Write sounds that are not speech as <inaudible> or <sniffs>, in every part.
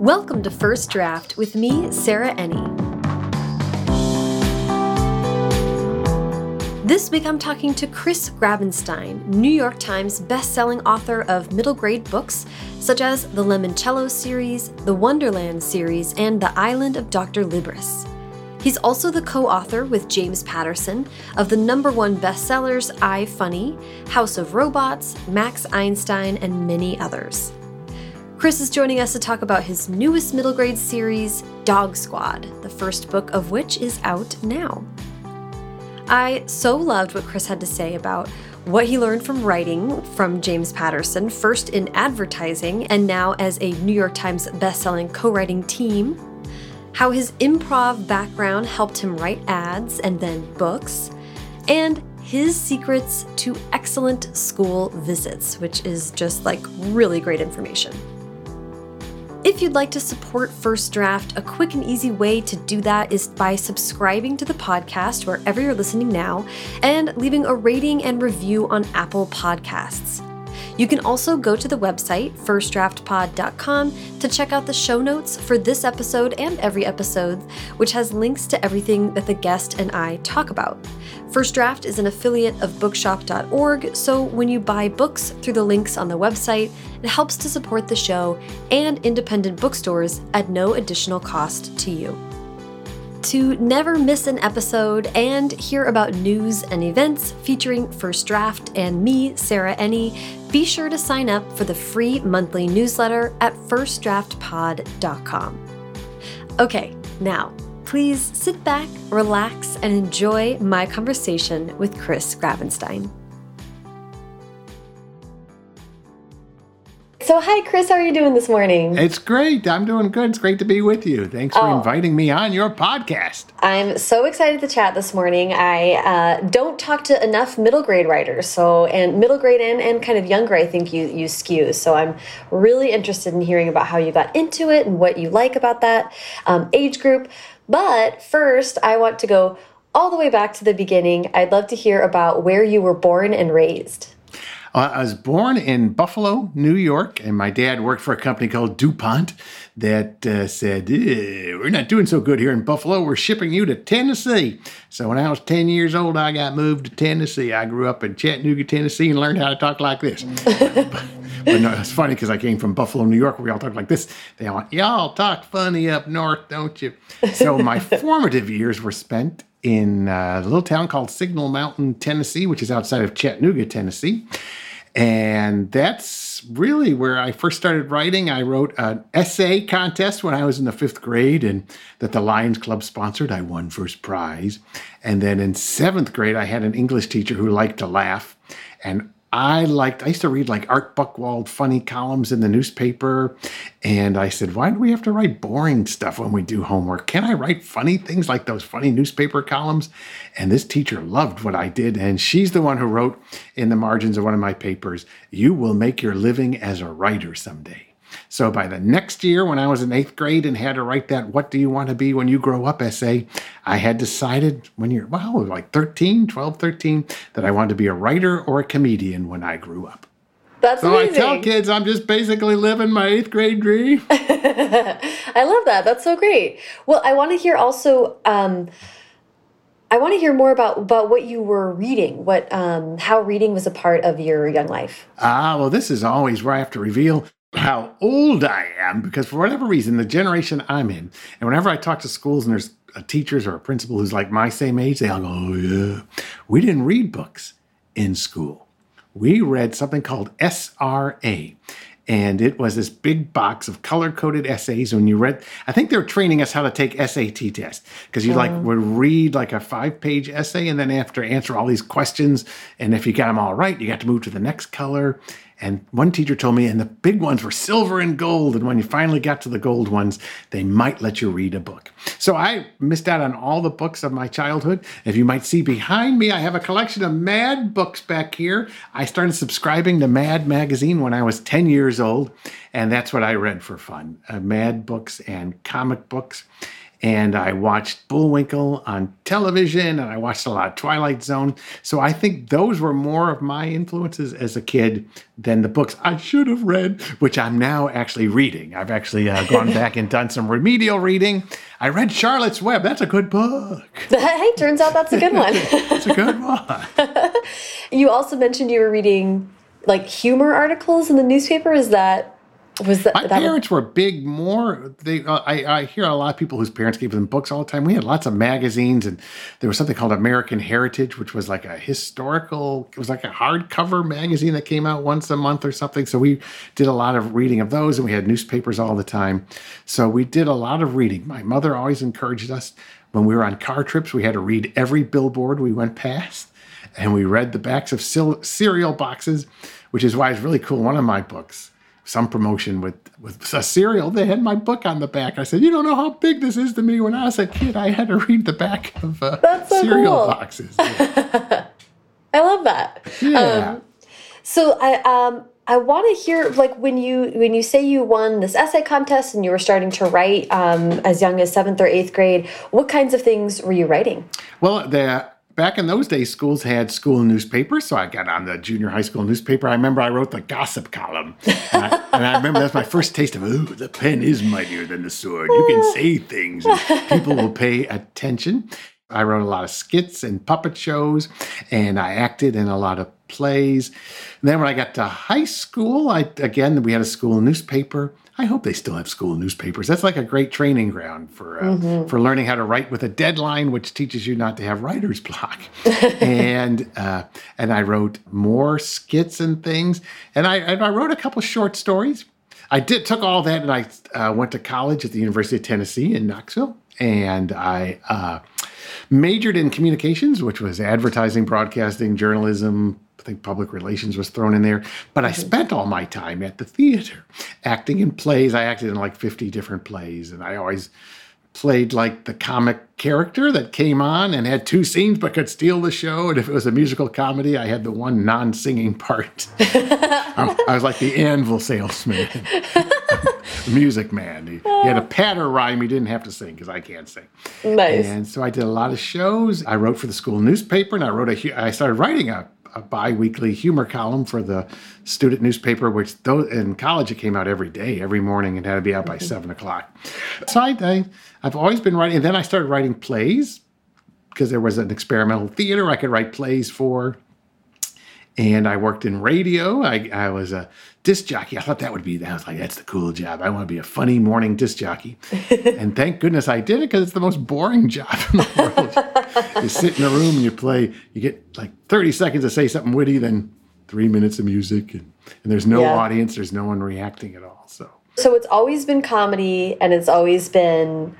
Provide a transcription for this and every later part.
Welcome to First Draft with me, Sarah Enni. This week I'm talking to Chris Grabenstein, New York Times bestselling author of middle grade books such as the Lemoncello series, the Wonderland series, and The Island of Dr. Libris. He's also the co author with James Patterson of the number one bestsellers I Funny, House of Robots, Max Einstein, and many others. Chris is joining us to talk about his newest middle grade series, Dog Squad, the first book of which is out now. I so loved what Chris had to say about what he learned from writing from James Patterson, first in advertising and now as a New York Times bestselling co writing team how his improv background helped him write ads and then books, and his secrets to excellent school visits, which is just like really great information. If you'd like to support First Draft, a quick and easy way to do that is by subscribing to the podcast wherever you're listening now and leaving a rating and review on Apple Podcasts. You can also go to the website, firstdraftpod.com, to check out the show notes for this episode and every episode, which has links to everything that the guest and I talk about. First Draft is an affiliate of bookshop.org, so when you buy books through the links on the website, it helps to support the show and independent bookstores at no additional cost to you. To never miss an episode and hear about news and events featuring First Draft and me, Sarah Enni, be sure to sign up for the free monthly newsletter at firstdraftpod.com. Okay, now, please sit back, relax, and enjoy my conversation with Chris Grabenstein. So, hi, Chris. How are you doing this morning? It's great. I'm doing good. It's great to be with you. Thanks for oh. inviting me on your podcast. I'm so excited to chat this morning. I uh, don't talk to enough middle grade writers, so and middle grade and, and kind of younger. I think you you skew. So I'm really interested in hearing about how you got into it and what you like about that um, age group. But first, I want to go all the way back to the beginning. I'd love to hear about where you were born and raised. Uh, I was born in Buffalo, New York, and my dad worked for a company called DuPont that uh, said, eh, We're not doing so good here in Buffalo. We're shipping you to Tennessee. So when I was 10 years old, I got moved to Tennessee. I grew up in Chattanooga, Tennessee, and learned how to talk like this. but, <laughs> but no, it's funny because I came from Buffalo, New York, where we all talk like this. They all Y'all talk funny up north, don't you? So my <laughs> formative years were spent in uh, a little town called Signal Mountain, Tennessee, which is outside of Chattanooga, Tennessee. And that's really where I first started writing. I wrote an essay contest when I was in the fifth grade, and that the Lions Club sponsored. I won first prize. And then in seventh grade, I had an English teacher who liked to laugh. And I liked, I used to read like Art Buchwald funny columns in the newspaper. And I said, why do we have to write boring stuff when we do homework? Can I write funny things like those funny newspaper columns? And this teacher loved what I did. And she's the one who wrote in the margins of one of my papers, You will make your living as a writer someday. So by the next year, when I was in eighth grade and had to write that What Do You Want to Be When You Grow Up essay, I had decided when you're, well, like 13, 12, 13, that I wanted to be a writer or a comedian when I grew up. That's so amazing. I tell kids I'm just basically living my eighth grade dream. <laughs> I love that. That's so great. Well, I want to hear also. Um, I want to hear more about about what you were reading. What um, how reading was a part of your young life. Ah, well, this is always where I have to reveal how old I am because for whatever reason, the generation I'm in, and whenever I talk to schools and there's a teachers or a principal who's like my same age, they all go, "Oh yeah, we didn't read books in school. We read something called SRA." And it was this big box of color coded essays. When you read, I think they were training us how to take SAT test because you like oh. would read like a five page essay and then after answer all these questions. And if you got them all right, you got to move to the next color. And one teacher told me, and the big ones were silver and gold. And when you finally got to the gold ones, they might let you read a book. So I missed out on all the books of my childhood. If you might see behind me, I have a collection of Mad books back here. I started subscribing to Mad magazine when I was 10 years old. And that's what I read for fun uh, Mad books and comic books. And I watched Bullwinkle on television, and I watched a lot of Twilight Zone. So I think those were more of my influences as a kid than the books I should have read, which I'm now actually reading. I've actually uh, gone <laughs> back and done some remedial reading. I read Charlotte's Web. That's a good book. <laughs> hey, turns out that's a good one. <laughs> It's a good one. you also mentioned you were reading like humor articles in the newspaper. Is that was that? My that parents were big. More they. Uh, I, I hear a lot of people whose parents gave them books all the time. We had lots of magazines, and there was something called American Heritage, which was like a historical. It was like a hardcover magazine that came out once a month or something. So we did a lot of reading of those, and we had newspapers all the time. So we did a lot of reading. My mother always encouraged us when we were on car trips. We had to read every billboard we went past, and we read the backs of cereal boxes, which is why it's really cool. One of my books some promotion with with a cereal. They had my book on the back. I said, "You don't know how big this is to me." When I was a kid, I had to read the back of uh, so cereal cool. boxes. Yeah. <laughs> I love that. Yeah. Um, so I um I want to hear like when you when you say you won this essay contest and you were starting to write um, as young as seventh or eighth grade. What kinds of things were you writing? well, the back in those days, schools had school newspapers, so I got on the junior high school newspaper. I remember I wrote the gossip column, and I, and I remember that's my first taste of, oh, the pen is mightier than the sword. You can say things, and people will pay attention. I wrote a lot of skits and puppet shows, and I acted in a lot of plays. And then when I got to high school, I again we had a school newspaper. I hope they still have school newspapers. That's like a great training ground for uh, for learning how to write with a deadline, which teaches you not to have writer's <laughs> block. and uh, and I wrote more skits and things, and I and I wrote a couple short stories. I did took all that, and I uh, went to college at the University of Tennessee in Knoxville, and I uh, majored in communications, which was advertising, broadcasting, journalism. I think public relations was thrown in there. But I mm-hmm. spent all my time at the theater, acting in plays. I acted in like 50 different plays, and I always played like the comic character that came on and had two scenes but could steal the show. And if it was a musical comedy, I had the one non singing part. <laughs> I, was like the anvil salesman, the <laughs> music man. He, he had a ah. patter rhyme he didn't have to sing because I can't sing. Nice. And so I did a lot of shows. I wrote for the school newspaper, and I wrote a. I started writing a, a bi-weekly humor column for the student newspaper, which though in college it came out every day, every morning, and had to be out by seven o'clock. So I, I, I've always been writing, and then I started writing plays because there was an experimental theater I could write plays for. And I worked in radio. I, I was a disc jockey. I thought that would be, I was like, that's the cool job. I want to be a funny morning disc jockey. <laughs> and thank goodness I did it because it's the most boring job in the world. you <laughs> sit in a room and you play, you get like 30 seconds to say something witty, then three minutes of music. And, and there's no Yeah. audience, there's no one reacting at all. So. So it's always been comedy, and it's always been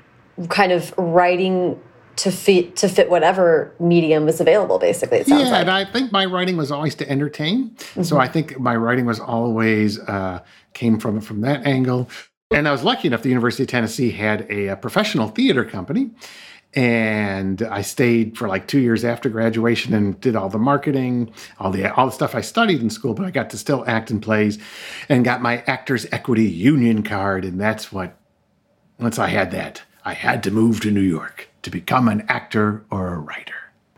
kind of writing to fit to fit whatever medium was available. Basically, it sounds yeah, like. and I think my writing was always to entertain. So Mm-hmm. I think my writing was always uh, came from from that angle. And I was lucky enough. The University of Tennessee had a, a professional theater company, and I stayed for like two years after graduation and did all the marketing, all the all the stuff I studied in school. But I got to still act in plays, and got my Actors Equity Union card, and that's what once I had that, I had to move to New York to become an actor or a writer.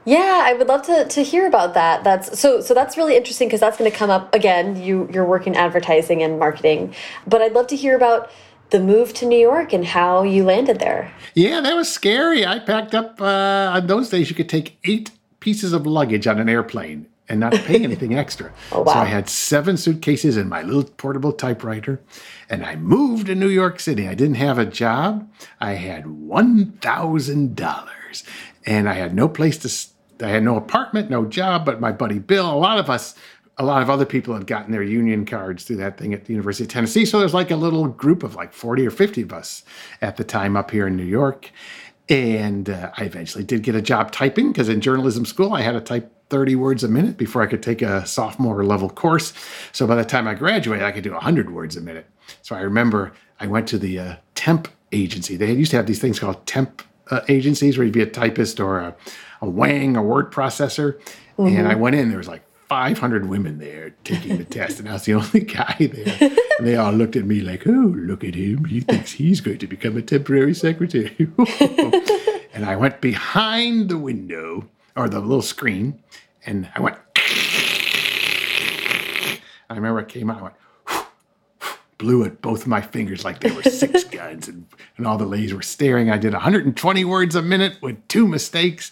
Yeah, I would love to to hear about that. That's so so that's really interesting because that's going to come up again. You you're working advertising and marketing, but I'd love to hear about the move to New York and how you landed there. Yeah, that was scary. I packed up, uh, on those days, you could take eight pieces of luggage on an airplane and not pay anything <laughs> extra. Oh, wow. So I had seven suitcases and my little portable typewriter, and I moved to New York City. I didn't have a job. I had $1,000 and I had no place to, I had no apartment, no job, but my buddy Bill, a lot of us, a lot of other people had gotten their union cards through that thing at the University of Tennessee. So there's like a little group of like 40 or 50 of us at the time up here in New York. And uh, I eventually did get a job typing because in journalism school, I had to type 30 words a minute before I could take a sophomore level course. So by the time I graduated, I could do 100 words a minute. So I remember I went to the uh, temp agency. They used to have these things called temp uh, agencies where you'd be a typist or a, a Wang, a word processor. And I went in, there was like 500 women there taking the test, and I was the <laughs> only guy there. And they all looked at me like, oh, look at him. He thinks he's going to become a temporary secretary. <laughs> <laughs> and I went behind the window or the little screen, and I went. I remember it came out. I went blew at both of my fingers like they were six <laughs> guns, and, and all the ladies were staring. I did 120 words a minute with two mistakes,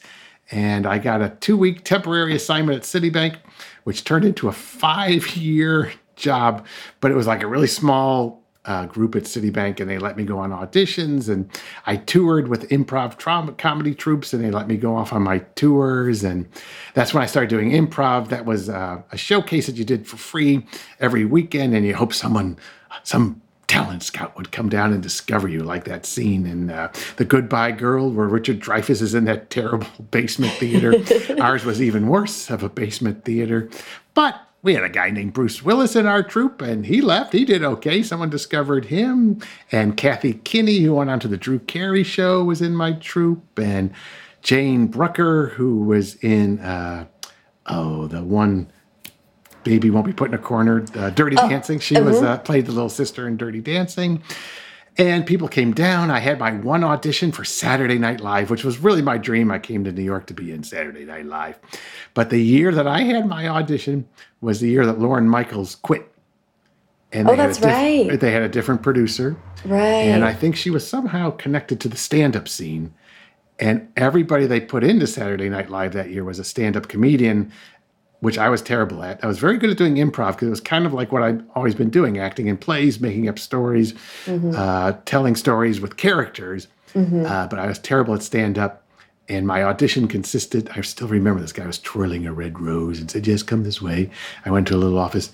and I got a two week temporary assignment at Citibank, which turned into a five year job. But it was like a really small uh, group at Citibank, and they let me go on auditions. And I toured with improv trauma comedy troops, and they let me go off on my tours. And that's when I started doing improv. That was uh, a showcase that you did for free every weekend, and you hope someone, some talent scout would come down and discover you, like that scene in uh, The Goodbye Girl, where Richard Dreyfuss is in that <laughs> terrible basement theater. <laughs> Ours was even worse of a basement theater. But we had a guy named Bruce Willis in our troupe, and he left. He did okay. Someone discovered him. And Kathy Kinney, who went on to the Drew Carey show, was in my troupe. And Jane Brucker, who was in, uh, oh, the one baby won't be put in a corner, uh, Dirty oh, Dancing. She uh-huh. was uh, played the little sister in Dirty Dancing. And people came down. I had my one audition for Saturday Night Live, which was really my dream. I came to New York to be in Saturday Night Live. But the year that I had my audition was the year that Lorne Michaels quit. And oh, that's diff- right. They had a different producer. Right. And I think she was somehow connected to the stand up scene. And everybody they put into Saturday Night Live that year was a stand up comedian which I was terrible at. I was very good at doing improv because it was kind of like what I'd always been doing acting in plays, making up stories, mm-hmm. uh, telling stories with characters. Mm-hmm. Uh, but I was terrible at stand up. And my audition consisted, I still remember this guy was twirling a red rose and said, Yes, come this way. I went to a little office,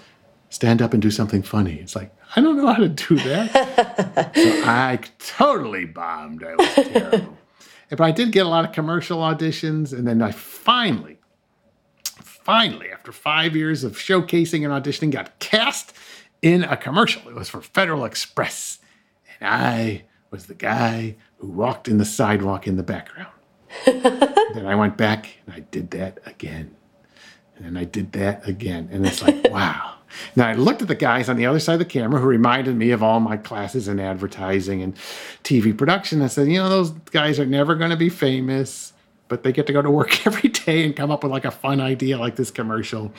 stand up and do something funny. It's like, I don't know how to do that. <laughs> so I totally bombed. I was <laughs> terrible. but I did get a lot of commercial auditions. And then I finally, finally, after five years of showcasing and auditioning, got cast in a commercial. It was for Federal Express. And I was the guy who walked in the sidewalk in the background. <laughs> then I went back and I did that again. And then I did that again. And it's like, <laughs> wow. Now I looked at the guys on the other side of the camera who reminded me of all my classes in advertising and TV production. I said, you know, those guys are never going to be famous but they get to go to work <laughs> every day and come up with like a fun idea like this commercial.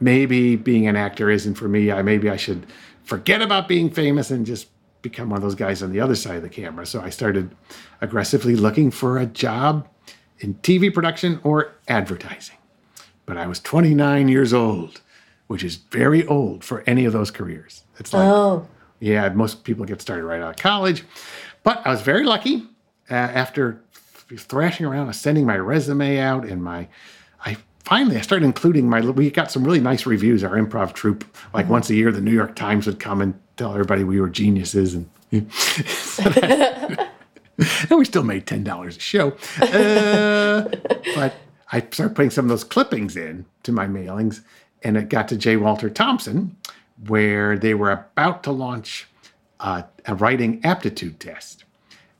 Maybe being an actor isn't for me. I maybe I should forget about being famous and just become one of those guys on the other side of the camera. So I started aggressively looking for a job in TV production or advertising. But I was 29 years old, which is very old for any of those careers. It's like, oh. yeah, most people get started right out of college. But I was very lucky. Uh, after thrashing around, sending my resume out, and my I finally I started including my. We got some really nice reviews. Our improv troupe, like mm-hmm. once a year, the New York Times would come and tell everybody we were geniuses, and, and <laughs> we still made ten dollars a show. Uh, but I started putting some of those clippings in to my mailings, and it got to J. Walter Thompson, where they were about to launch uh, a writing aptitude test.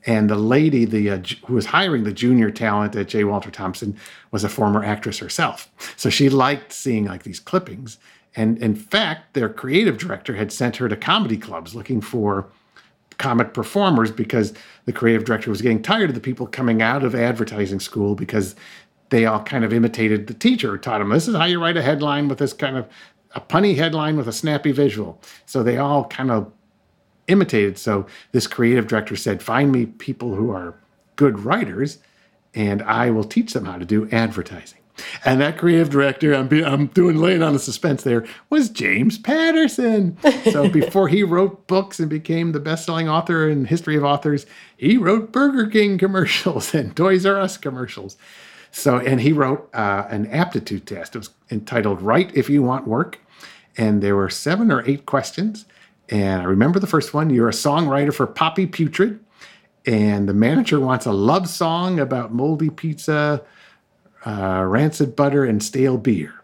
And the lady, the uh, who was hiring the junior talent at J. Walter Thompson, was a former actress herself. So she liked seeing like these clippings. And in fact, their creative director had sent her to comedy clubs looking for comic performers because the creative director was getting tired of the people coming out of advertising school because they all kind of imitated the teacher taught them this is how you write a headline with this kind of a punny headline with a snappy visual. So they all kind of imitated. So this creative director said, find me people who are good writers and I will teach them how to do advertising. And that creative director, I'm, be, I'm doing laying on the suspense there, was James Patterson. So <laughs> before he wrote books and became the best-selling author in history of authors, he wrote Burger King <laughs> commercials and Toys R Us commercials. So, and he wrote uh, an aptitude test. It was entitled "Write If You Want Work," and there were seven or eight questions. And I remember the first one. You're a songwriter for Poppy Putrid, and the manager wants a love song about moldy pizza, uh, rancid butter, and stale beer.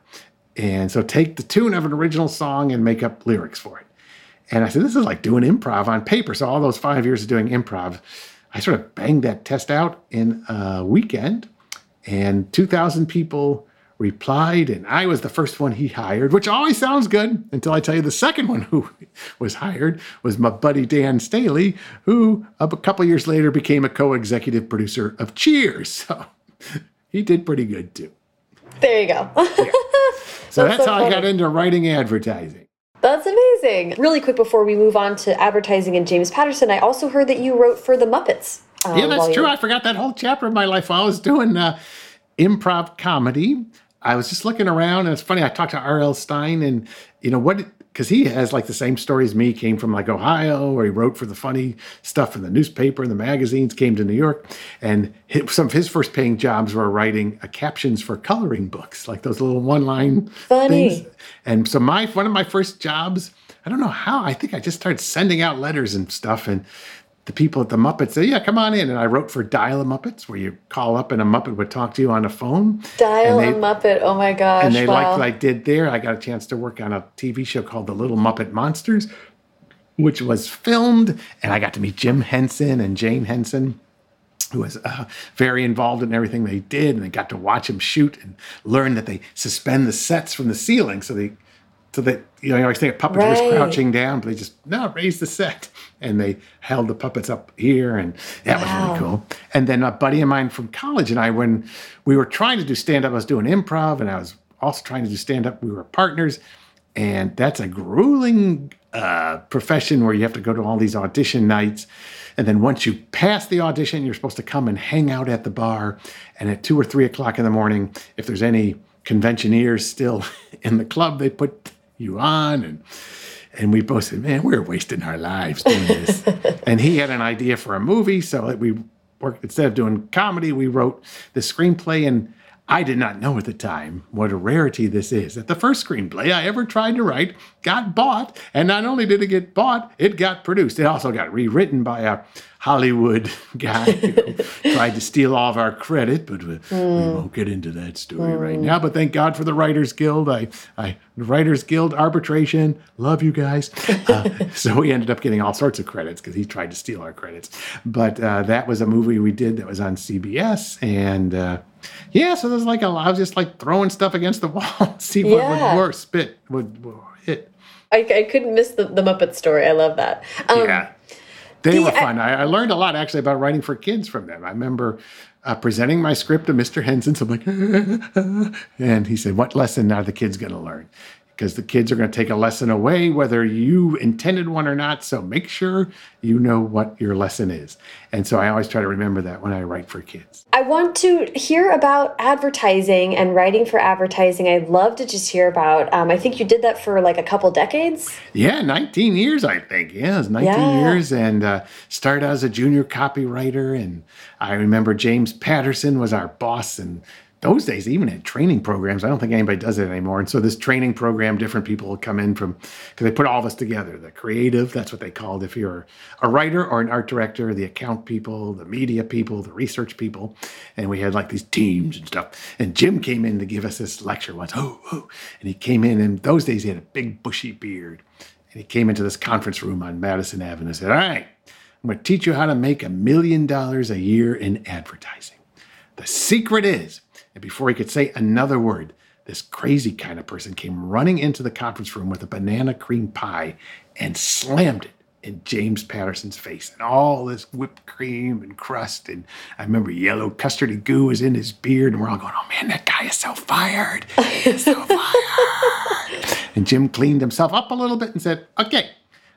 And so take the tune of an original song and make up lyrics for it. And I said, this is like doing improv on paper. So all those five years of doing improv, I sort of banged that test out in a weekend, and 2,000 people replied, and I was the first one he hired, which always sounds good until I tell you the second one who <laughs> was hired was my buddy Dan Staley, who a couple years later became a co executive producer of Cheers. <laughs> So he did pretty good too. There you go. yeah. <laughs> So that's, that's so how funny. I got into writing advertising. That's amazing. Really quick before we move on to advertising and James Patterson, I also heard that you wrote for the Muppets. Um, yeah, that's true. I forgot that whole chapter of my life while I was doing uh, improv comedy. I was just looking around, and it's funny. I talked to R.L. Stine, and you know what? Because he has like the same story as me. Came from like Ohio, where he wrote for the funny stuff in the newspaper and the magazines. Came to New York, and his, some of his first paying jobs were writing uh, captions for coloring books, like those little one line things. And so my one of my first jobs. I don't know how. I think I just started sending out letters and stuff, and the people at the Muppets said, "Yeah, come on in." And I wrote for Dial a Muppets, where you call up and a Muppet would talk to you on a phone. Dial they, a Muppet. Oh my gosh! And they wow. liked what I did there. I got a chance to work on a TV show called The Little Muppet Monsters, which was filmed, and I got to meet Jim Henson and Jane Henson. Who was uh, very involved in everything they did, and they got to watch him shoot and learn that they suspend the sets from the ceiling so they so that you know, I always think a puppet right. crouching down, but they just no raise the set, and they held the puppets up here, and that wow. was really cool. And then a buddy of mine from college and I, when we were trying to do stand up, I was doing improv, and I was also trying to do stand up. We were partners, and that's a grueling uh, profession where you have to go to all these audition nights. And then once you pass the audition, you're supposed to come and hang out at the bar. And at two or three o'clock in the morning, if there's any conventioneers still <laughs> in the club, they put you on and and we both said, "Man, we're wasting our lives doing this." <laughs> and he had an idea for a movie, so we worked instead of doing comedy, we wrote the screenplay. And I did not know at the time what a rarity this is. That the first screenplay I ever tried to write got bought, and not only did it get bought, it got produced. It also got rewritten by a Hollywood <laughs> guy who <laughs> tried to steal all of our credit, but we, mm. we hmm. won't get into that story mm. right hmm. now. But thank God for the Writers Guild. I, I Writers Guild arbitration. Love you guys. <laughs> Uh, so we ended up getting all sorts of credits because he tried to steal our credits. But uh, that was a movie we did that was on CBS, and uh, yeah, so there's like a, I was just like throwing stuff against the wall, <laughs> see what yeah. would work, spit would, would hit. I, I couldn't miss the, the Muppet story. I love that. Um, yeah they the, were fun. I, I, learned a lot actually about writing for kids from them. I remember uh, presenting my script to Mr. Henson. So I'm like, <laughs> and he said, "What lesson are the kids going to learn?" Because the kids are going to take a lesson away, whether you intended one or not. So make sure you know what your lesson is. And so I always try to remember that when I write for kids. I want to hear about advertising and writing for advertising. I'd love to just hear about, um, I think you did that for like a couple decades. Yeah, 19 years, I think. Yeah, it was 19 yeah. years and uh, started as a junior copywriter. And I remember James Patterson was our boss and those days even had training programs. I don't think anybody does it anymore. And so this training program, different people will come in from because they put all of us together. The creative, that's what they called if you're a writer or an art director, the account people, the media people, the research people. And we had like these teams and stuff. And Jim came in to give us this lecture once. Oh, oh. And he came in and those days he had a big bushy beard. And he came into this conference room on Madison Avenue and said, All right, I'm going to teach you how to make a million dollars a year in advertising. The secret is and before he could say another word, this crazy kind of person came running into the conference room with a banana cream pie and slammed it in James Patterson's face. And all this whipped cream and crust. And I remember yellow custardy goo was in his beard. And we're all going, oh man, that guy is so fired. He's so fired. <laughs> and Jim cleaned himself up a little bit and said, okay,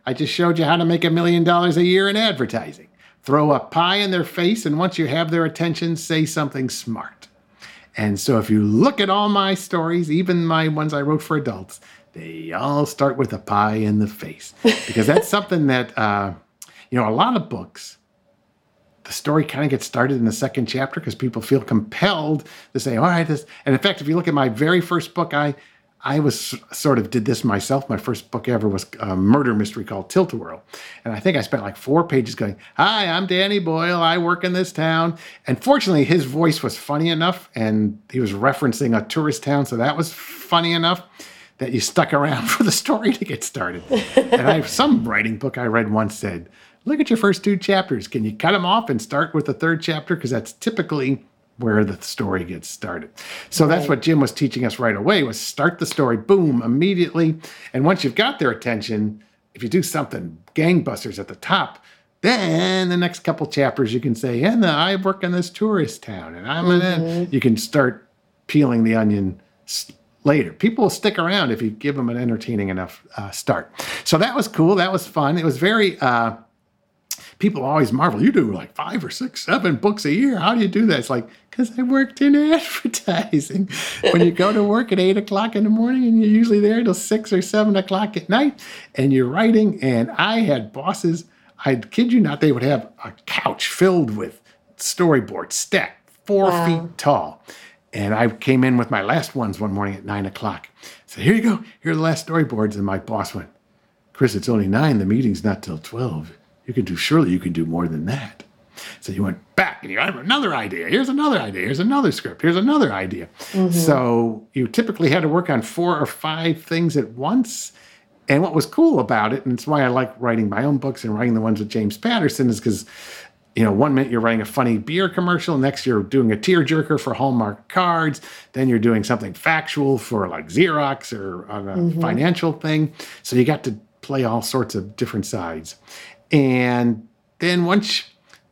I just showed you how to make a million dollars a year in advertising. Throw a pie in their face, and once you have their attention, say something smart. And so if you look at all my stories, even my ones I wrote for adults, they all start with a pie in the face. Because that's <laughs> something that, uh, you know, a lot of books, the story kind of gets started in the second chapter because people feel compelled to say, all right, this. And in fact, if you look at my very first book, I I was sort of did this myself. My first book ever was a murder mystery called Tilt-A-Whirl. And I think I spent like four pages going, Hi, I'm Danny Boyle. I work in this town. And fortunately, his voice was funny enough and he was referencing a tourist town. So that was funny enough that you stuck around <laughs> for the story to get started. <laughs> and I some writing book I read once said, Look at your first two chapters. Can you cut them off and start with the third chapter? Because that's typically where the story gets started. So that's what Jim was teaching us right away was start the story, boom, immediately. And once you've got their attention, if you do something gangbusters at the top, then the next couple chapters you can say, and I work in this tourist town, and I'm mm-hmm. you can start peeling the onion later. People will stick around if you give them an entertaining enough uh, start. So that was cool. That was fun. It was very. Uh, people always marvel. You do like five or six, seven books a year. How do you do that? It's like because I worked in <laughs> advertising. when you go to work at eight o'clock in the morning and you're usually there till six or seven o'clock at night, and you're writing. And I had bosses. I kid you not, they would have a couch filled with storyboards stacked four wow. feet tall. And I came in with my last ones one morning at nine o'clock. So here you go. Here are the last storyboards. And my boss went, Chris, it's only nine. The meeting's not till 12. You can do, surely you can do more than that. So you went back and you have another idea. Here's another idea. Here's another script. Here's another idea. Mm-hmm. So you typically had to work on four or five things at once. And what was cool about it, and it's why I like writing my own books and writing the ones with James Patterson, is because you know, one minute you're writing a funny beer commercial, next you're doing a tearjerker for Hallmark cards, then you're doing something factual for like Xerox or on a mm-hmm. financial thing. So you got to play all sorts of different sides. And then once,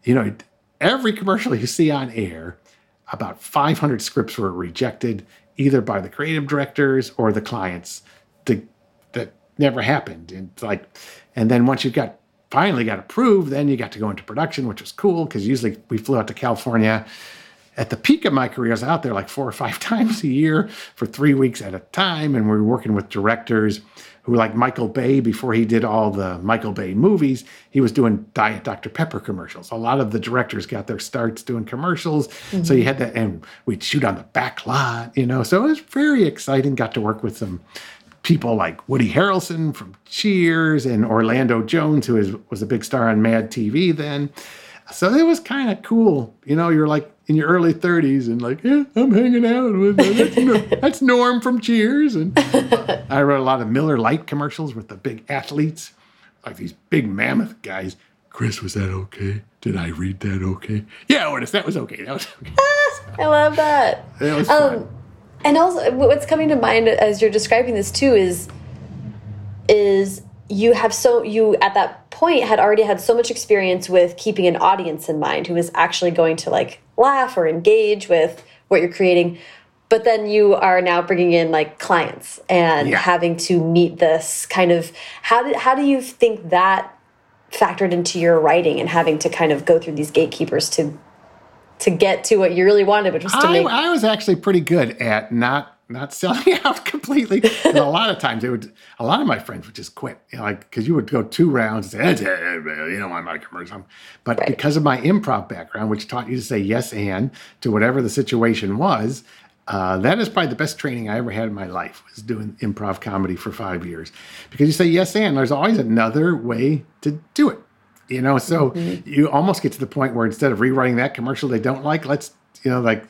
you know, every commercial you see on air, about 500 scripts were rejected either by the creative directors or the clients. To, that never happened. And like, and then once you've got finally got approved, then you got to go into production, which was cool because usually we flew out to California. At the peak of my career, I was out there like four or five <laughs> times a year for three weeks at a time. And we were working with directors who, like Michael Bay, before he did all the Michael Bay movies, he was doing Diet Dr. Pepper commercials. A lot of the directors got their starts doing commercials. Mm-hmm. So you had that, and we'd shoot on the back lot, you know. So it was very exciting. Got to work with some people like Woody Harrelson from Cheers and Orlando Jones, who is, was a big star on Mad TV then. So it was kind of cool. You know, you're like in your early 30s and like, yeah, I'm hanging out with that's, <laughs> that's Norm from Cheers. And I wrote a lot of Miller Lite commercials with the big athletes, like these big mammoth guys. Chris, was that okay? Did I read that okay? Yeah, Ortis, that was okay. That was okay. <laughs> I love that. That was um, fun and also what's coming to mind as you're describing this too is is you have so you at that point had already had so much experience with keeping an audience in mind who is actually going to like laugh or engage with what you're creating but then you are now bringing in like clients and yeah. having to meet this kind of how do, how do you think that factored into your writing and having to kind of go through these gatekeepers to to get to what you really wanted, which was to I, make. I was actually pretty good at not not selling <laughs> out completely. And a lot of times, it would. A lot of my friends would just quit, you know, like because you would go two rounds and say, "You know, I'm not commercial." But right. because of my improv background, which taught you to say yes and to whatever the situation was, uh, that is probably the best training I ever had in my life was doing improv comedy for five years because you say yes and there's always another way to do it you know so mm-hmm. you almost get to the point where instead of rewriting that commercial they don't like let's you know like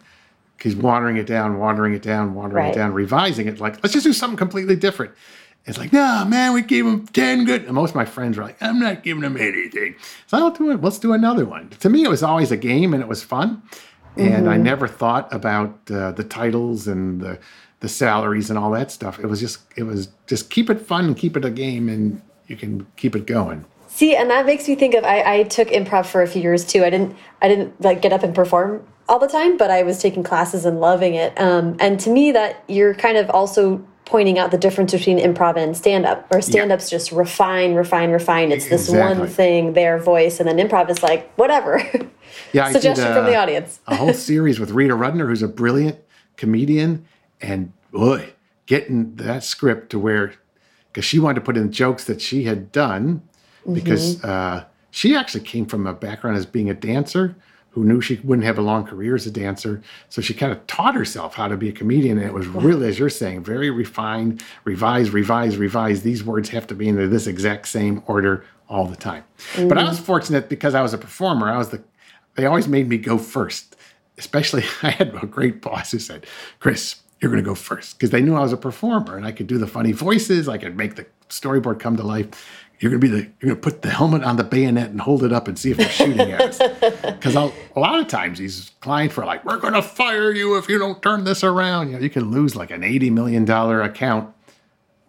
he's watering it down watering it down watering right. it down revising it like let's just do something completely different it's like no man we gave him 10 good and most of my friends were like i'm not giving him anything so i'll do it let's do another one to me it was always a game and it was fun and mm-hmm. i never thought about uh, the titles and the the salaries and all that stuff it was just it was just keep it fun and keep it a game and you can keep it going See, and that makes me think of I, I took improv for a few years too. I didn't I didn't like get up and perform all the time, but I was taking classes and loving it. Um, and to me, that you're kind of also pointing out the difference between improv and stand up, where stand up's yeah. just refine, refine, refine. It's this exactly. one thing, their voice, and then improv is like whatever. Yeah, <laughs> suggestion did, uh, from the audience. a whole <laughs> series with Rita Rudner, who's a brilliant comedian, and boy, getting that script to where because she wanted to put in jokes that she had done because mm-hmm. uh, she actually came from a background as being a dancer who knew she wouldn't have a long career as a dancer. So she kind of taught herself how to be a comedian. And it was really, as you're saying, very refined, revise, revise, revise. These words have to be in this exact same order all the time. Mm-hmm. But I was fortunate because I was a performer. I was the, they always made me go first. Especially, <laughs> I had a great boss who said, Chris, you're going to go first because they knew I was a performer and I could do the funny voices. I could make the storyboard come to life. You're gonna be the you're gonna put the helmet on the bayonet and hold it up and see if they're shooting at us. <laughs> Because a lot of times these clients are like, "We're gonna fire you if you don't turn this around." You know, you can lose like an eighty million dollar account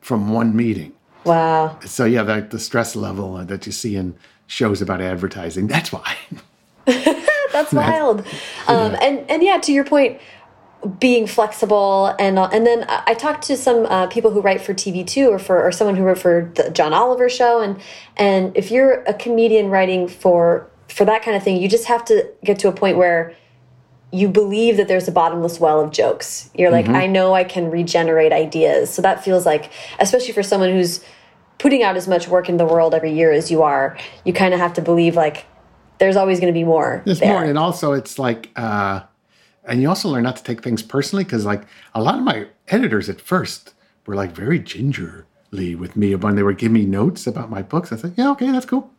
from one meeting. Wow. So yeah, the, the stress level that you see in shows about advertising. That's why. <laughs> <laughs> That's wild. Um, and and yeah, to your point, being flexible and and then I talked to some uh, people who write for TV too, or for or someone who wrote for the John Oliver show, and and if you're a comedian writing for for that kind of thing, you just have to get to a point where you believe that there's a bottomless well of jokes. You're like, Mm-hmm. I know I can regenerate ideas. So that feels like, especially for someone who's putting out as much work in the world every year as you are, you kind of have to believe like there's always going to be more. There's there. more, and also it's like, uh, and you also learn not to take things personally because like a lot of my editors at first were like very gingerly with me when they would give me notes about my books. I said, yeah, okay, that's cool.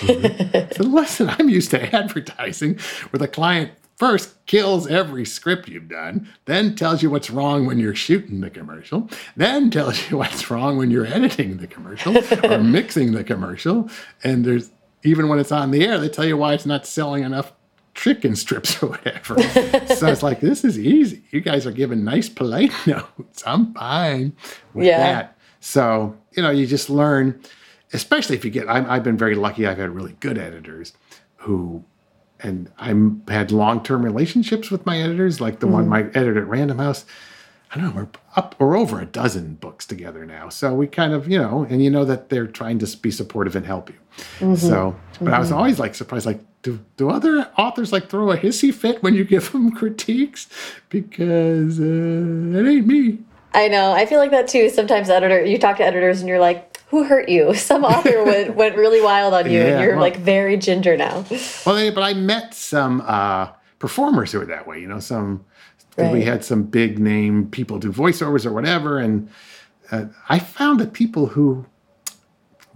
Mhm. <laughs> so listen, I'm used to <laughs> advertising where the client first kills every script you've done, then tells you what's wrong when you're shooting the commercial, then tells you <laughs> what's wrong when you're editing the commercial or mixing the commercial. And there's even when it's on the air, they tell you why it's not selling enough chicken strips <laughs> or whatever. so it's like, this is easy. You guys are giving nice, polite <laughs> notes. I'm fine with Yeah. that. So, you know, you just learn, especially if you get, I'm, I've been very lucky. I've had really good editors who, and I'm had long term relationships with my editors, like the one mm-hmm. my editor at Random House. I don't know, we're up, we're over a dozen books together now. So we kind of, you know, and you know that they're trying to be supportive and help you. So, but I was always like surprised, like, do, do other authors like throw a hissy fit when you give <laughs> them critiques? Because uh, it ain't me. I know. I feel like that too. Sometimes editor, you talk to editors and you're like, "Who hurt you?" <laughs> Some author <laughs> went went really wild on you, Yeah, and you're well- like very ginger now. Well, but I met some uh, performers who were that way. You know, some we had some big name people do voiceovers or whatever, and uh, I found that people who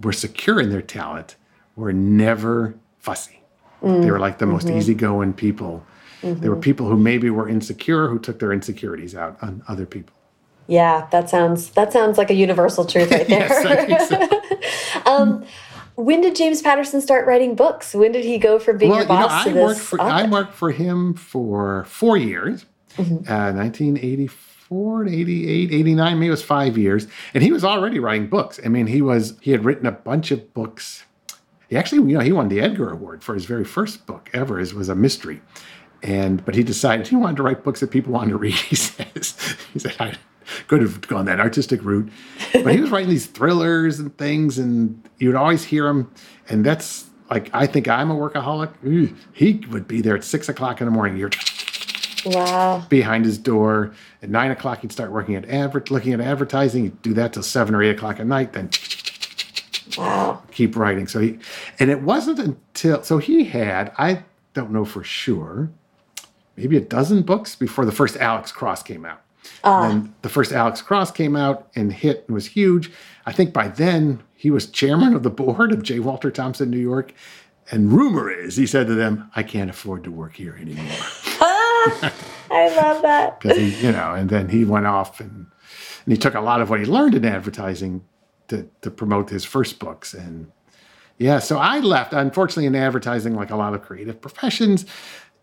were secure in their talent were never fussy. They were like the most easygoing people. There were people who maybe were insecure who took their insecurities out on other people. Yeah, that sounds that sounds like a universal truth right <laughs> there. Yes, so. <laughs> when did James Patterson start writing books? When did he go from being Well, your you know, boss I to worked this? for I worked for him for four years, Mm-hmm. uh, 1984 to 88, 89, maybe it was five years, and he was already writing books. I mean, he was he had written a bunch of books. He actually, you know, he won the Edgar Award for his very first book ever. It was a mystery, and but he decided he wanted to write books that people wanted to read. <laughs> He says, he said, I could have gone that artistic route, but he was writing these thrillers and things, and you'd always hear him, and that's like I think I'm a workaholic. He would be there at six o'clock in the morning. You're wow. behind his door at nine o'clock. He'd start working at adver- looking at advertising. He'd do that till seven or eight o'clock at night. Then <sniffs> keep writing. So he, and it wasn't until so he had I don't know for sure, maybe a dozen books before the first Alex Cross came out. Ah. And the first Alex Cross came out and hit and was huge. I think by then he was chairman of the board of J. Walter Thompson, New York. And rumor is he said to them, "I can't afford to work here anymore." <laughs> <laughs> I love that. <laughs> because he, you know, and then he went off and, and he took a lot of what he learned in advertising to, to promote his first books. And yeah, so I left. Unfortunately, in advertising, like a lot of creative professions,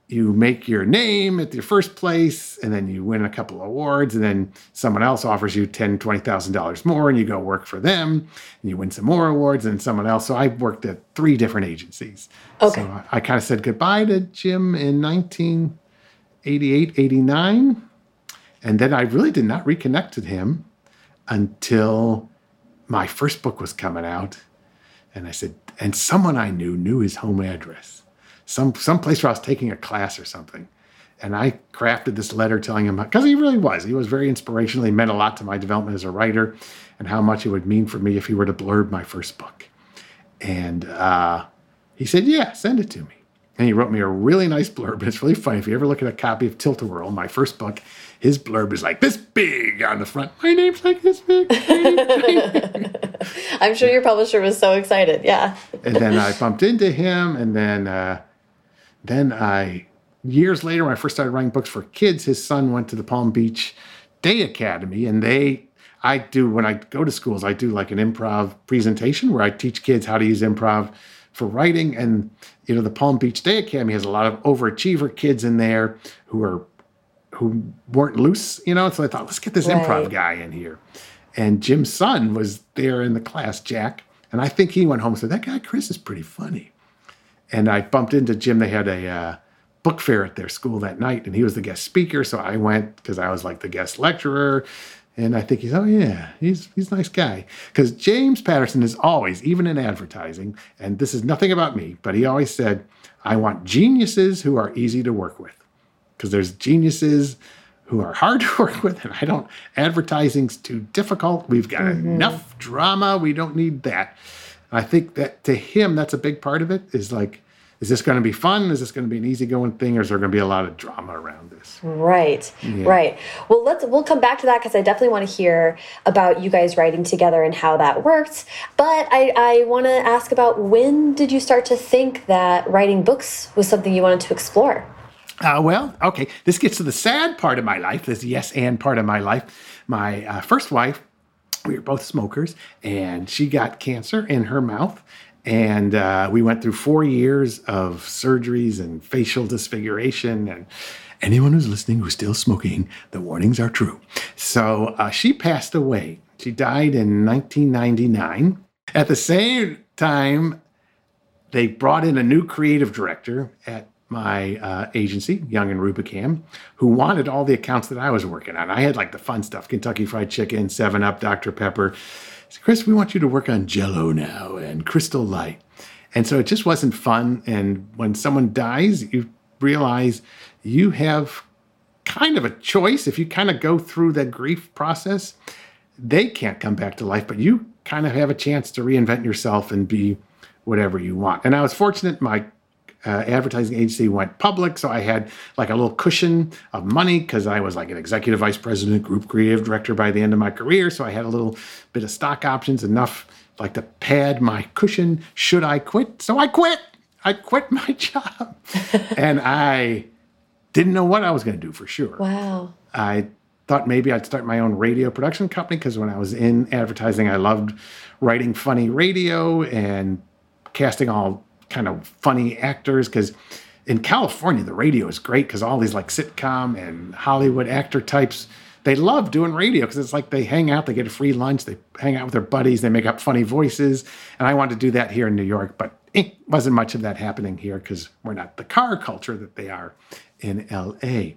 you make your name at your first place and then you win a couple of awards and then someone else offers you ten, twenty thousand dollars more and you go work for them and you win some more awards and someone else. So I worked at three different agencies. Okay. So I, I kind of said goodbye to Jim in 1988, 89. And then I really did not reconnect with him until my first book was coming out. And I said, and someone I knew knew his home address, some some place where I was taking a class or something. And I crafted this letter telling him because he really was. He was very inspirational. He meant a lot to my development as a writer, and how much it would mean for me if he were to blurb my first book. And uh, he said, "Yeah, send it to me." And he wrote me a really nice blurb. And it's really funny if you ever look at a copy of Tilt-A-Whirl, my first book. His blurb is like this big on the front. My name's like this big. I'm sure your publisher was so excited. Yeah. and then I bumped into him, and then uh, then I years later when I first started writing books for kids, his son went to the Palm Beach Day Academy, and they I do when I go to schools, I do like an improv presentation where I teach kids how to use improv for writing. And, you know, the Palm Beach Day Academy has a lot of overachiever kids in there who are who weren't loose, you know. So I thought, let's get this right. improv guy in here. And Jim's son was there in the class, Jack. And I think he went home and said, That guy Chris is pretty funny. And I bumped into Jim. They had a uh, book fair at their school that night, and he was the guest speaker. So I went because I was like the guest lecturer. And I think he's, oh yeah, he's he's a nice guy. Because James Patterson is always, even in advertising, and this is nothing about me, but he always said, I want geniuses who are easy to work with. Because there's geniuses who are hard <laughs> to work with, and I don't advertising's too difficult. We've got mm-hmm. enough drama. We don't need that. I think that to him, that's a big part of it, is like is this going to be fun? Is this going to be an easygoing thing, or is there going to be a lot of drama around this? Right, yeah. right. Well, let's we'll come back to that because I definitely want to hear about you guys writing together and how that worked. But I, I want to ask about when did you start to think that writing books was something you wanted to explore? Uh, well, okay. This gets to the sad part of my life, this yes and part of my life. My uh, first wife, we were both smokers, and she got cancer in her mouth. And uh, we went through four years of surgeries and facial disfiguration. And anyone who's listening who's still smoking, the warnings are true. So uh, she passed away. She died in 1999. At the same time, they brought in a new creative director at my uh, agency, Young and Rubicam, who wanted all the accounts that I was working on. I had like the fun stuff Kentucky Fried Chicken, 7 Up, Dr. Pepper. Chris, we want you to work on Jello now and Crystal Light. And so it just wasn't fun. And when someone dies, you realize you have kind of a choice. If you kind of go through that grief process, they can't come back to life, but you kind of have a chance to reinvent yourself and be whatever you want. And I was fortunate, my uh, advertising agency went public. So I had like a little cushion of money because I was like an executive vice president, group creative director by the end of my career. So I had a little bit of stock options, enough like to pad my cushion should I quit. So I quit. I quit my <laughs> job. and I didn't know what I was going to do for sure. Wow. I thought maybe I'd start my own radio production company because when I was in advertising, I loved writing funny radio and casting all kind of funny actors because in California the radio is great because all these like sitcom and Hollywood actor types they love doing radio because it's like they hang out, they get a free lunch, they hang out with their buddies, they make up funny voices. And I wanted to do that here in New York, but it wasn't much of that happening here because we're not the car culture that they are in LA.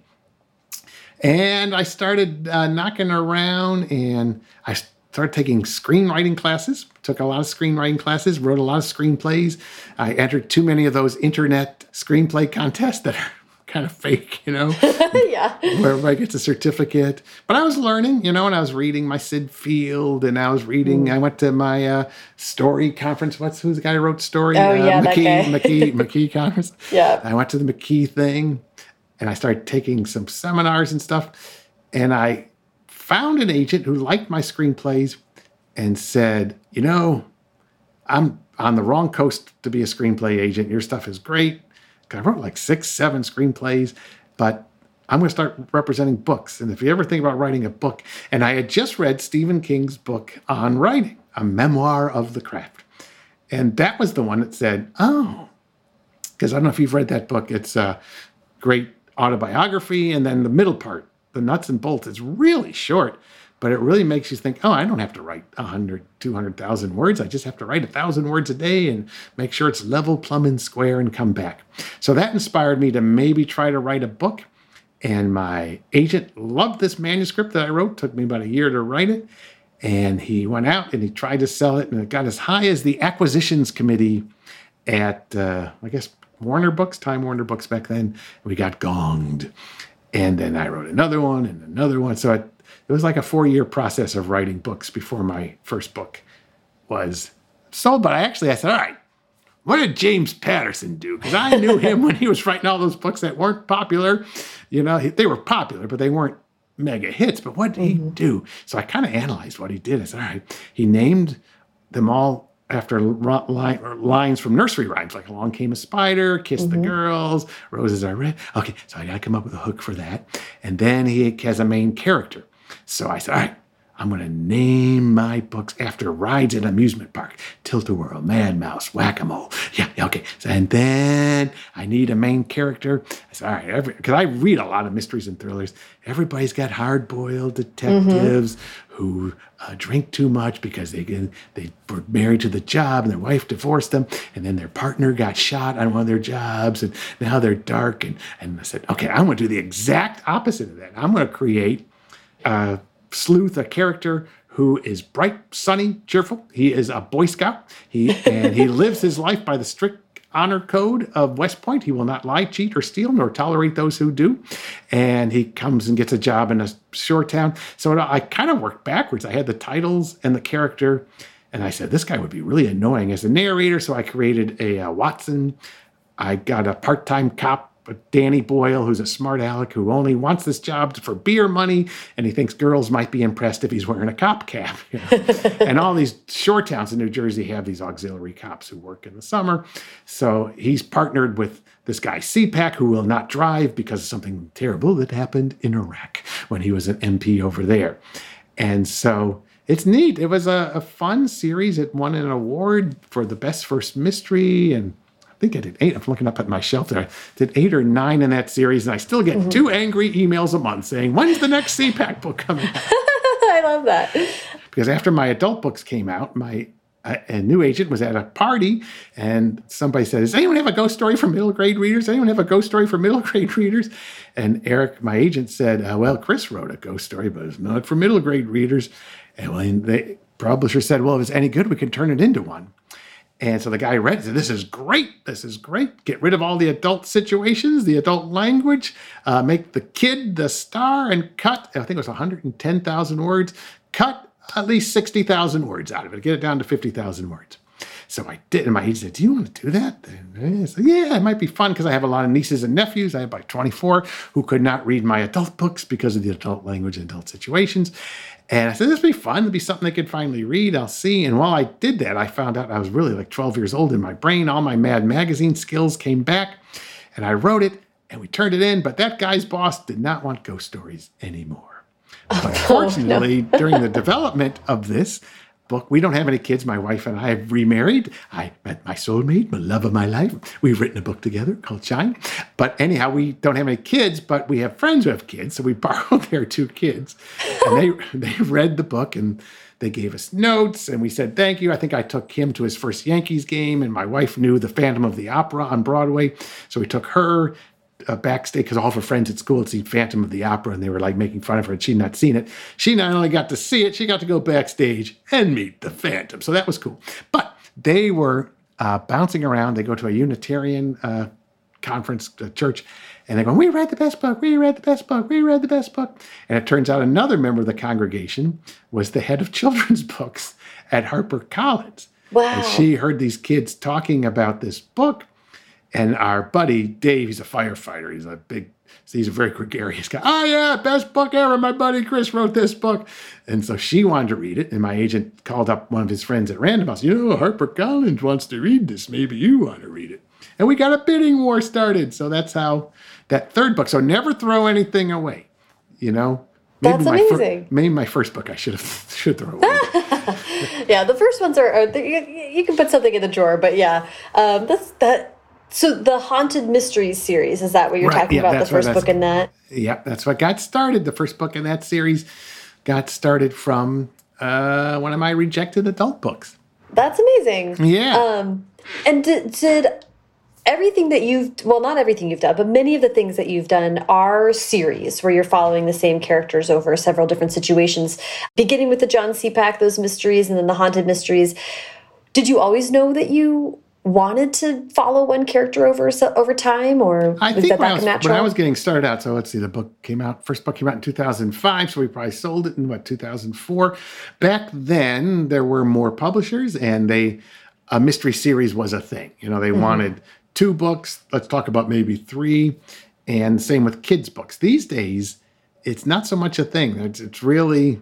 And I started uh, knocking around and I started taking screenwriting classes, took a lot of screenwriting classes, wrote a lot of screenplays. I entered too many of those internet screenplay contests that are <laughs> kind of fake, you know? <laughs> yeah. Where everybody gets a certificate. But I was learning, you know, and I was reading my Syd Field and I was reading, mm. I went to my uh, story conference. What's who's the guy who wrote story? Oh, uh, yeah, McKee, that guy. McKee, <laughs> McKee conference. Yeah. I went to the McKee thing and I started taking some seminars and stuff. And I found an agent who liked my screenplays and said, You know, I'm on the wrong coast to be a screenplay agent. Your stuff is great. I wrote like six, seven screenplays, but I'm going to start representing books. And if you ever think about writing a book, and I had just read Stephen King's book on writing, a memoir of the craft. And that was the one that said, Oh, because I don't know if you've read that book. It's a great autobiography. And then the middle part the nuts and bolts. It's really short, but it really makes you think, oh, I don't have to write 100, 200,000 words. I just have to write a thousand words a day and make sure it's level, plumb, and square and come back. So that inspired me to maybe try to write a book. And my agent loved this manuscript that I wrote. Took me about a year to write it. And he went out and he tried to sell it, and it got as high as the acquisitions committee at, uh, I guess, Warner Books, Time Warner Books back then. We got gonged. And then I wrote another one and another one. So it, it was like a four year process of writing books before my first book was sold. But I actually, I said, all right, what did James Patterson do? Because I knew <laughs> him when he was writing all those books that weren't popular. You know, they were popular, but they weren't mega hits. But what did mm-hmm. he do? So I kind of analyzed what he did. I said, all right, he named them all after lines from nursery rhymes, like "Along Came a Spider," "Kiss mm-hmm. the Girls," "Roses Are Red." Okay, so I got to come up with a hook for that, and then he has a main character. So I said, "All right, I'm going to name my books after rides at amusement park. Tilt-A-Whirl, Mad Mouse, Whack-A-Mole. Yeah, yeah, okay. So, and then I need a main character. I said, all right, because I read a lot of mysteries and thrillers. Everybody's got hard-boiled detectives mm-hmm. who uh, drink too much because they they were married to the job and their wife divorced them, and then their partner got shot on one of their jobs, and now they're dark. And, and I said, okay, I'm going to do the exact opposite of that. I'm going to create uh, Sleuth, a character who is bright, sunny, cheerful. He is a Boy Scout. He and he <laughs> lives his life by the strict honor code of West Point. He will not lie, cheat, or steal, nor tolerate those who do. And he comes and gets a job in a shore town. So I kind of worked backwards. I had the titles and the character, and I said this guy would be really annoying as a narrator. So I created a uh, Watson. I got a part-time cop but Danny Boyle, who's a smart aleck who only wants this job for beer money, and he thinks girls might be impressed if he's wearing a cop cap. You know? <laughs> and all these shore towns in New Jersey have these auxiliary cops who work in the summer. So he's partnered with this guy Ceepak, who will not drive because of something terrible that happened in Iraq when he was an MP over there. And so it's neat. It was a, a fun series. It won an award for the best first mystery and think I did eight. I'm looking up at my shelf there. I did eight or nine in that series, and I still get mm-hmm. two angry emails a month saying, "When's the next Ceepak book coming?" Out? <laughs> I love that. Because after my adult books came out, my a new agent was at a party and somebody said, Does anyone have a ghost story for middle grade readers? Anyone have a ghost story for middle <laughs> grade readers? And Eric, my agent, said, uh, Well, Chris wrote a ghost story, but it's not for middle grade readers. And when the publisher said, Well, if it's any good, we can turn it into one. And so the guy read it, This is great. This is great. Get rid of all the adult situations, the adult language, uh, make the kid the star, and cut, I think it was 110,000 words, cut at least 60,000 words out of it, get it down to 50,000 words. So I did, and my agent said, Do you want to do that? And I said, Yeah, it might be fun because I have a lot of nieces and nephews. I have like 24 who could not read my adult books because of the adult language and adult situations. And I said, this would be fun. It'd be something they could finally read. I'll see. And while I did that, I found out I was really like 12 years old in my brain. All my Mad Magazine skills came back. And I wrote it and we turned it in. But that guy's boss did not want ghost stories anymore. But <laughs> fortunately, oh, no. during the development of this, book. We don't have any kids. My wife and I have remarried. I met my soulmate, my love of my life. We've written a book together called Shine. But anyhow, we don't have any kids, but we have friends who have kids. So we <laughs> borrowed their two kids. And they <laughs> they read the book and they gave us notes and we said thank you. I think I took him to his first Yankees game, and my wife knew the Phantom of the Opera on Broadway. So we took her uh, backstage because all of her friends at school had seen Phantom of the Opera and they were like making fun of her and she'd not seen it. She not only got to see it, she got to go backstage and meet the Phantom. So that was cool. But they were uh, bouncing around. They go to a Unitarian uh, conference, uh, church, and they're going, We read the best book, we read the best book, we read the best book. And it turns out another member of the congregation was the head of <laughs> children's books at Harper Collins. Wow. And she heard these kids talking about this book and our buddy Dave, he's a firefighter. He's a big, he's a very gregarious guy. Oh yeah, best book ever. My buddy Chris wrote this book, and so she wanted to read it. And my agent called up one of his friends at Random House. You know, Harper Collins wants to read this. Maybe you want to read it. And we got a bidding war started. So that's how that third book. So never throw anything away. You know, Maybe That's amazing. Fir- maybe my first book I should have <laughs> should throw away. <laughs> yeah, the first ones are, are you, you, can put something in the drawer, but yeah, um, that's that so the Haunted Mysteries series, is that what you're right. talking yeah, about? The first book in that? Yep, that's what got started. The first book in that series got started from uh, one of my rejected adult books. That's amazing. Yeah. Um, and did, did everything that you've well not everything you've done but many of the things that you've done are series where you're following the same characters over several different situations beginning with the john Ceepak, those mysteries and then the haunted mysteries did you always know that you wanted to follow one character over over time, or I think when I, was, when I was getting started out, so let's see, the book came out. First book came out in 2005, so we probably sold it in what 2004. Back then, there were more publishers, and they a mystery series was a thing. You know, they mm-hmm. wanted two books. Let's talk about maybe three, and same with kids' books. These days, it's not so much a thing. It's, it's really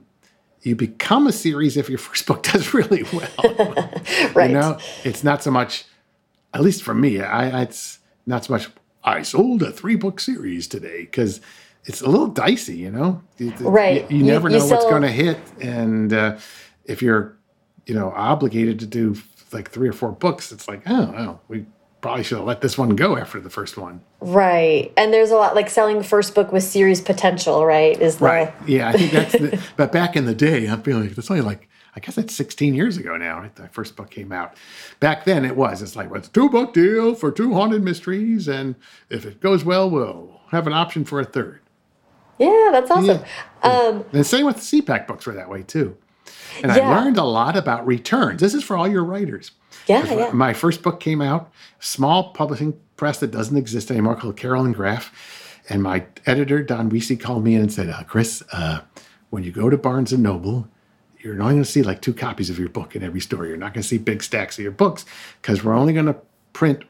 you become a series if your <laughs> first book does really well. <laughs> right. You know, it's not so much at least for me, I, it's not so much. I sold a three book series today because it's a little dicey, you know. Right. You, you never you, know what's going to hit, and uh, if you're, you know, obligated to do like three or four books, it's like, oh, well, we probably should have let this one go after the first one. Right. And there's a lot like selling first book with series potential, right? Is the... right. Yeah, I think that's the. <laughs> but back in the day, I'm feeling like it's only like I guess that's 16 years ago now. Right? The first book came out. Back then, it was. It's like well, it's a two book deal for two haunted mysteries, and if it goes well, we'll have an option for a third. Yeah, that's awesome. Yeah. Um, and the same with the Ceepak books were that way too. And yeah. I learned a lot about returns. This is for all your writers. Yeah, yeah. My first book came out, small publishing press that doesn't exist anymore called Carroll and Graf. And my editor, Don Weesey, called me in and said, uh, Chris, uh, when you go to Barnes and Noble, you're only going to see like two copies of your book in every store. You're not going to see big stacks of your books because we're only going to print,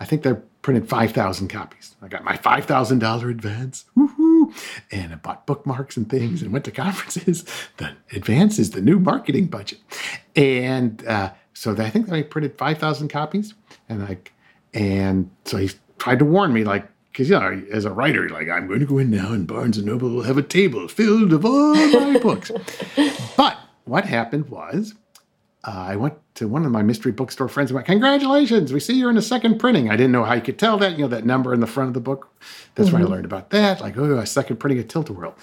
I think they're printed 5,000 copies. I got my $5,000 advance. Woohoo! And I bought bookmarks and things and went to conferences. <laughs> The advance is the new marketing budget. And uh, so I think they printed 5,000 copies. And like, and so he tried to warn me, like, because you know, as a writer, like I'm going to go in now, and Barnes and Noble will have a table filled of all my <laughs> books. But what happened was, uh, I went to one of my mystery bookstore friends and went, Congratulations, we see you're in a second printing. I didn't know how you could tell that, you know, that number in the front of the book. That's mm-hmm. where I learned about that. Like, oh, a second printing of Tilt-A-Whirl.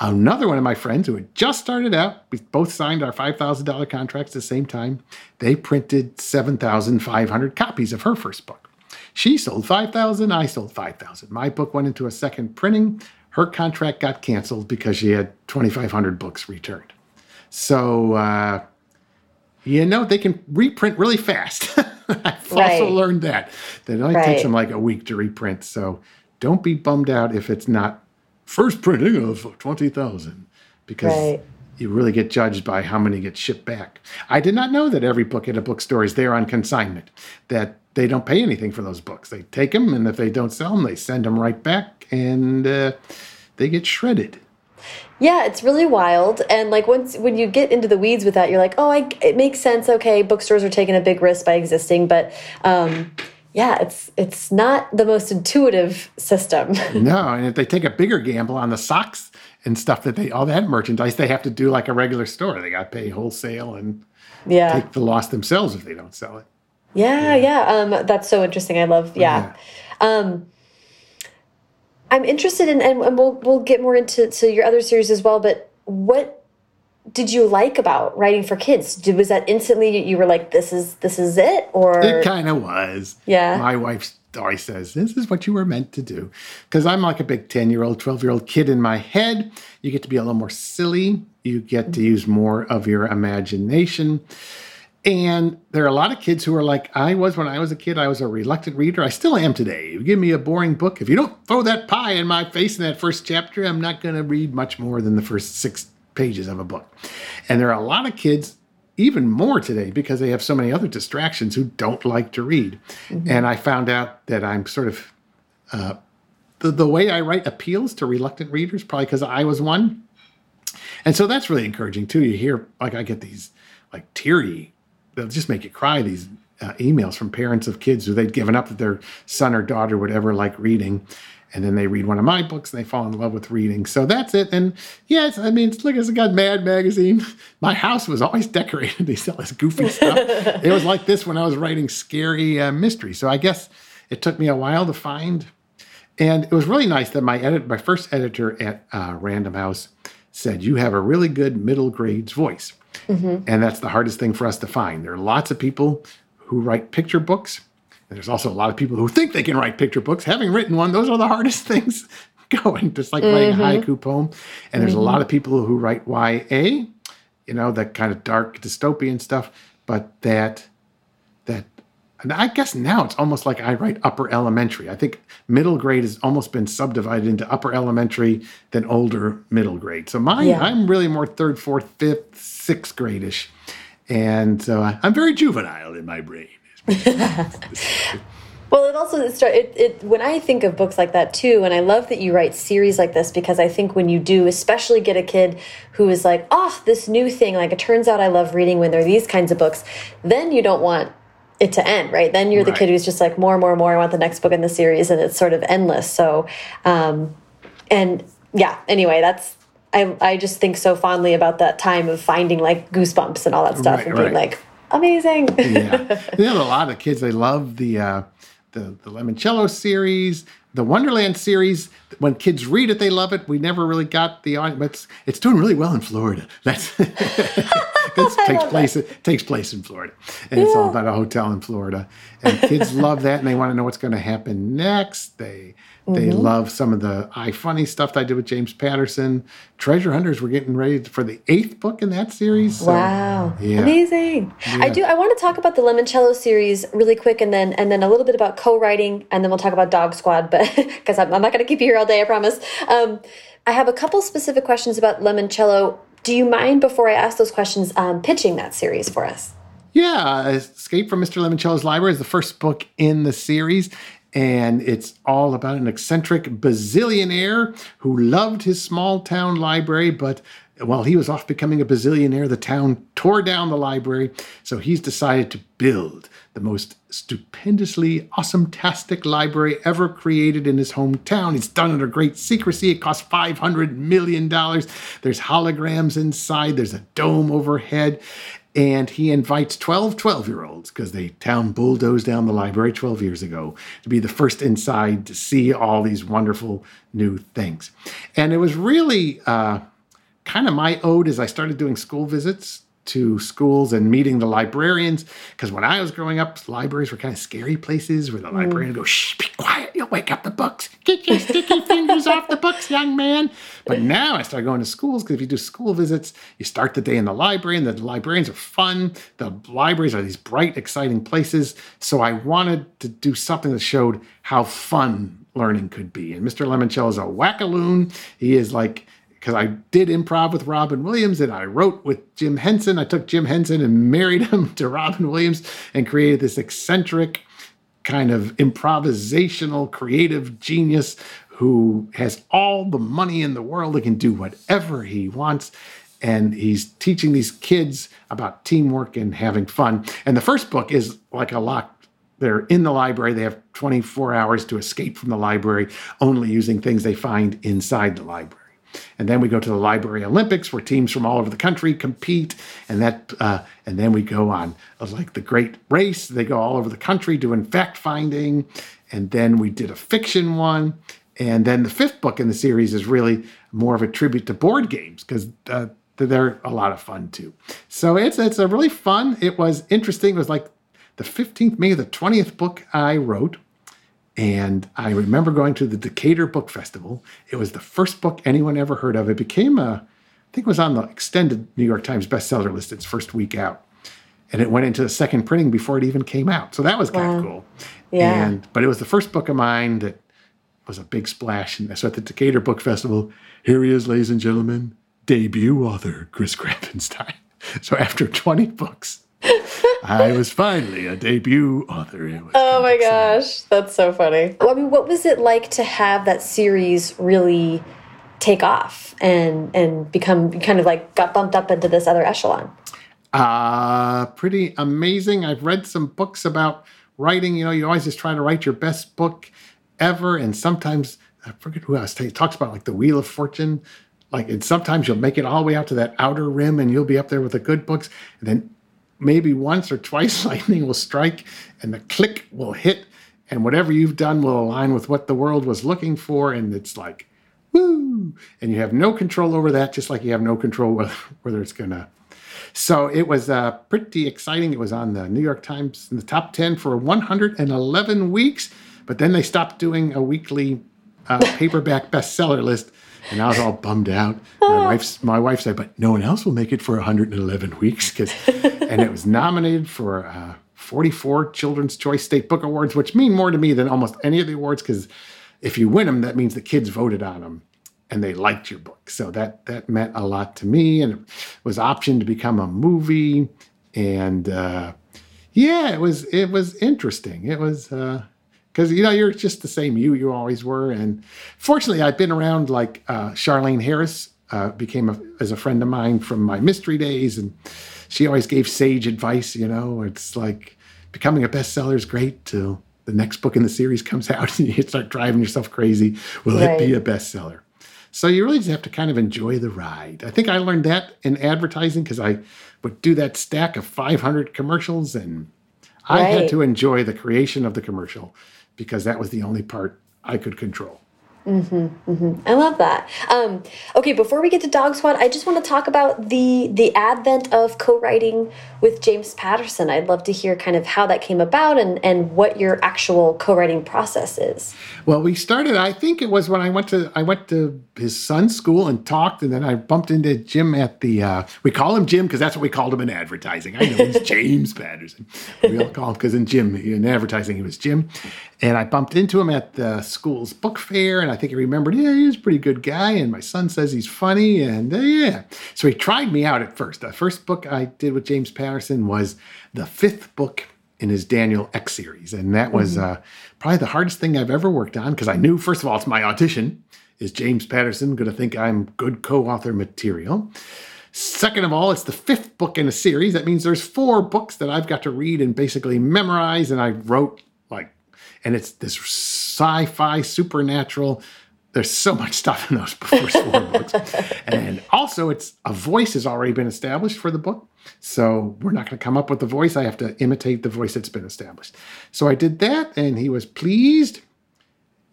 Another one of my friends who had just started out, we both signed our $5,000 contracts at the same time. They printed 7,500 copies of her first book. She sold 5,000, I sold 5,000. My book went into a second printing. Her contract got canceled because she had 2,500 books returned. So, uh, you know, they can reprint really fast. <laughs> I've right. also learned that. That it only right. takes them like a week to reprint. So don't be bummed out if it's not first printing of 20,000 because right. you really get judged by how many get shipped back. I did not know that every book at a bookstore is there on consignment, that they don't pay anything for those books. They take them, and if they don't sell them, they send them right back and uh, they get shredded. Yeah, it's really wild. And like once when you get into the weeds with that, you're like, oh, I, it makes sense. Okay, bookstores are taking a big risk by existing, but um, yeah, it's it's not the most intuitive system. <laughs> no, and if they take a bigger gamble on the socks and stuff that they all that merchandise, they have to do like a regular store. They got to pay wholesale and yeah. take the loss themselves if they don't sell it. Yeah, yeah. yeah. Um, that's so interesting. I love. Yeah. yeah. Um, I'm interested in, and we'll we'll get more into to your other series as well. But what did you like about writing for kids? Did, was that instantly you were like, "This is this is it," or it kind of was? Yeah. My wife always says, "This is what you were meant to do," because I'm like a big ten year old, twelve year old kid in my head. You get to be a little more silly. You get to use more of your imagination. And there are a lot of kids who are like I was when I was a kid. I was a reluctant reader. I still am today. You give me a boring book. If you don't throw that pie in my face in that first chapter, I'm not going to read much more than the first six pages of a book. And there are a lot of kids, even more today, because they have so many other distractions who don't like to read. Mm-hmm. And I found out that I'm sort of uh, the, the way I write appeals to reluctant readers, probably because I was one. And so that's really encouraging too. You hear, like, I get these like teary they'll just make you cry. These uh, emails from parents of kids who they'd given up that their son or daughter would ever like reading. And then they read one of my books and they fall in love with reading. So that's it. And yes, I mean, look, it's got Mad Magazine. <laughs> My house was always <laughs> decorated. They sell this goofy stuff. <laughs> it was like this when I was writing scary uh, mystery. So I guess it took me a while to find. And it was really nice that my edit, my first editor at uh, Random House said, "You have a really good middle grades voice." Mm-hmm. And that's the hardest thing for us to find. There are lots of people who write picture books. And there's also a lot of people who think they can write picture books. Having written one, those are the hardest <laughs> things <laughs> going, just like mm-hmm. writing a mm-hmm. haiku poem. And there's mm-hmm. a lot of people who write YA, you know, that kind of dark dystopian stuff, but that that I guess now it's almost like I write upper elementary. I think middle grade has almost been subdivided into upper elementary than older middle grade. So mine, yeah. I'm really more third, fourth, fifth, sixth gradish. And so I'm very juvenile in my brain. <laughs> well, it also it, it when I think of books like that too, and I love that you write series like this because I think when you do, especially get a kid who is like, oh, this new thing, like it turns out I love reading when there are these kinds of books, then you don't want it to end, right? Then you're right. the kid who's just like more, more, more. I want the next book in the series, and it's sort of endless. So, um, and yeah, anyway, that's I I just think so fondly about that time of finding like goosebumps and all that stuff Right, and being right. like amazing. yeah, <laughs> you know, a lot of kids they love the uh, the the Lemoncello series, the Wonderland series. When kids read it, they love it. We never really got the audience, but it's, it's doing really well in Florida. That's <laughs> this <laughs> takes place it takes place in Florida, and it's all about a hotel in Florida. And kids <laughs> love that, and they want to know what's going to happen next. They they Mm-hmm. love some of the I funny stuff that I did with James Patterson. Treasure Hunters. We're getting ready for the eighth book in that series. so- Wow. yeah. Amazing. I do I want to talk about the Lemoncello series really quick and then and then a little bit about co-writing and then we'll talk about Dog Squad but <laughs> because I'm, I'm not going to keep you here all day I promise. Um, I have a couple specific questions about Lemoncello. Do you mind before I ask those questions um, pitching that series for us? Yeah, Escape from Mr. Lemoncello's Library is the first book in the series, and it's all about an eccentric bazillionaire who loved his small town library, but while he was off becoming a bazillionaire, the town tore down the library, so he's decided to build the most stupendously awesome-tastic library ever created in his hometown. It's done under great secrecy. It cost $500 million. There's holograms inside. There's a dome overhead and he invites 12 12 year olds because the town bulldozed down the library 12 years ago to be the first inside to see all these wonderful new things and it was really uh, kind of my ode is i started doing school visits to schools and meeting the librarians because when i was growing up libraries were kind of scary places where the mm. librarian would go shh be quiet you'll wake up the books. Get your sticky fingers off the books young man. But now i start going to schools because if you do school visits you start the day in the library and the librarians are fun. The libraries are these bright exciting places. So i wanted to do something that showed how fun learning could be. And mr lemoncello is a wackaloon he is like because I did improv with Robin Williams and I wrote with Jim Henson. I took Jim Henson and <laughs> married him to Robin Williams and created this eccentric kind of improvisational creative genius who has all the money in the world and can do whatever he wants. And he's teaching these kids about teamwork and having fun. And the first book is like a lock they're in the library. They have 24 hours to escape from the library, only using things they find inside the library. And then we go to the Library Olympics, where teams from all over the country compete, and that, uh, and then we go on uh, like the Great Race. They go all over the country doing fact finding, and then we did a fiction one, and then the fifth book in the series is really more of a tribute to board games because uh, they're a lot of fun too. So it's it's a really fun. It was interesting. It was like the 15th, maybe the 20th book I wrote. And I remember going to the Decatur Book Festival. It was the first book anyone ever heard of. It became a, I think it was on the extended New York Times bestseller list its first week out. And it went into the second printing before it even came out. So that was kind of cool. Yeah. And but it was the first book of mine that was a big splash. And so at the Decatur Book Festival, here he is, ladies and gentlemen, debut author Chris <laughs> Grabenstein. So after 20 books, I was finally a debut author. Was Oh my gosh, that's so funny. I mean, what was it like to have that series really take off and and become kind of like got bumped up into this other echelon? Uh, pretty amazing. I've read some books about writing. You know, you always just try to write your best book ever. And sometimes, I forget who else, he talks about like the Wheel of Fortune. Like, and sometimes you'll make it all the way out to that outer rim and you'll be up there with the good books. And then maybe once or twice <laughs> lightning will strike and the click will hit. And whatever you've done will align with what the world was looking for. And it's like, woo! And you have no control over that, just like you have no control <laughs> whether, whether it's going to so it was uh, pretty exciting. It was on the New York Times in the top 10 for 111 weeks, but then they stopped doing a weekly uh, paperback <laughs> bestseller list. And I was all bummed out. My, wife's, my wife said, but no one else will make it for 111 weeks. 'cause- and it was nominated for uh, 44 Children's Choice State Book Awards, which mean more to me than almost any of the awards because if you win them, that means the kids voted on them and they liked your book. So that that meant a lot to me, and it was optioned to become a movie. And uh, yeah, it was it was interesting. It was because you know you're just the same you you always were. And fortunately, I've been around like uh, Charlaine Harris uh, became a, as a friend of mine from my mystery days, and she always gave sage advice. You know, it's like becoming a bestseller is great till the next book in the series comes out <laughs> and you start driving yourself crazy. Will it be a bestseller? So you really just have to kind of enjoy the ride. I think I learned that in advertising because I would do that stack of 500 commercials and I Right. had to enjoy the creation of the commercial because that was the only part I could control. Mm-hmm. I love that. Um, okay, before we get to Dog Squad, I just want to talk about the the advent of co-writing with James Patterson. I'd love to hear kind of how that came about and and what your actual co-writing process is. Well, we started. I think it was when I went to I went to his son's school and talked, and then I bumped into Jim at the. Uh, we call him Jim because that's what we called him in advertising. I know he's <laughs> James Patterson. We all call him because in Jim in advertising he was Jim, and I bumped into him at the school's book fair, and I think he remembered. Yeah, he's a pretty good guy, and my son says he's funny, and uh, yeah. So he tried me out at first. The first book I did with James Patterson was the fifth book in his Daniel X series. And that was uh, probably the hardest thing I've ever worked on because I knew, first of all, it's my audition. Is James Patterson going to think I'm good co author material? Second of all, it's the fifth book in a series. That means there's four books that I've got to read and basically memorize. And I wrote and it's this sci fi supernatural. There's so much stuff in those <laughs> first four books. And also, it's a voice has already been established for the book. So we're not going to come up with the voice. I have to imitate the voice that's been established. So I did that, and he was pleased.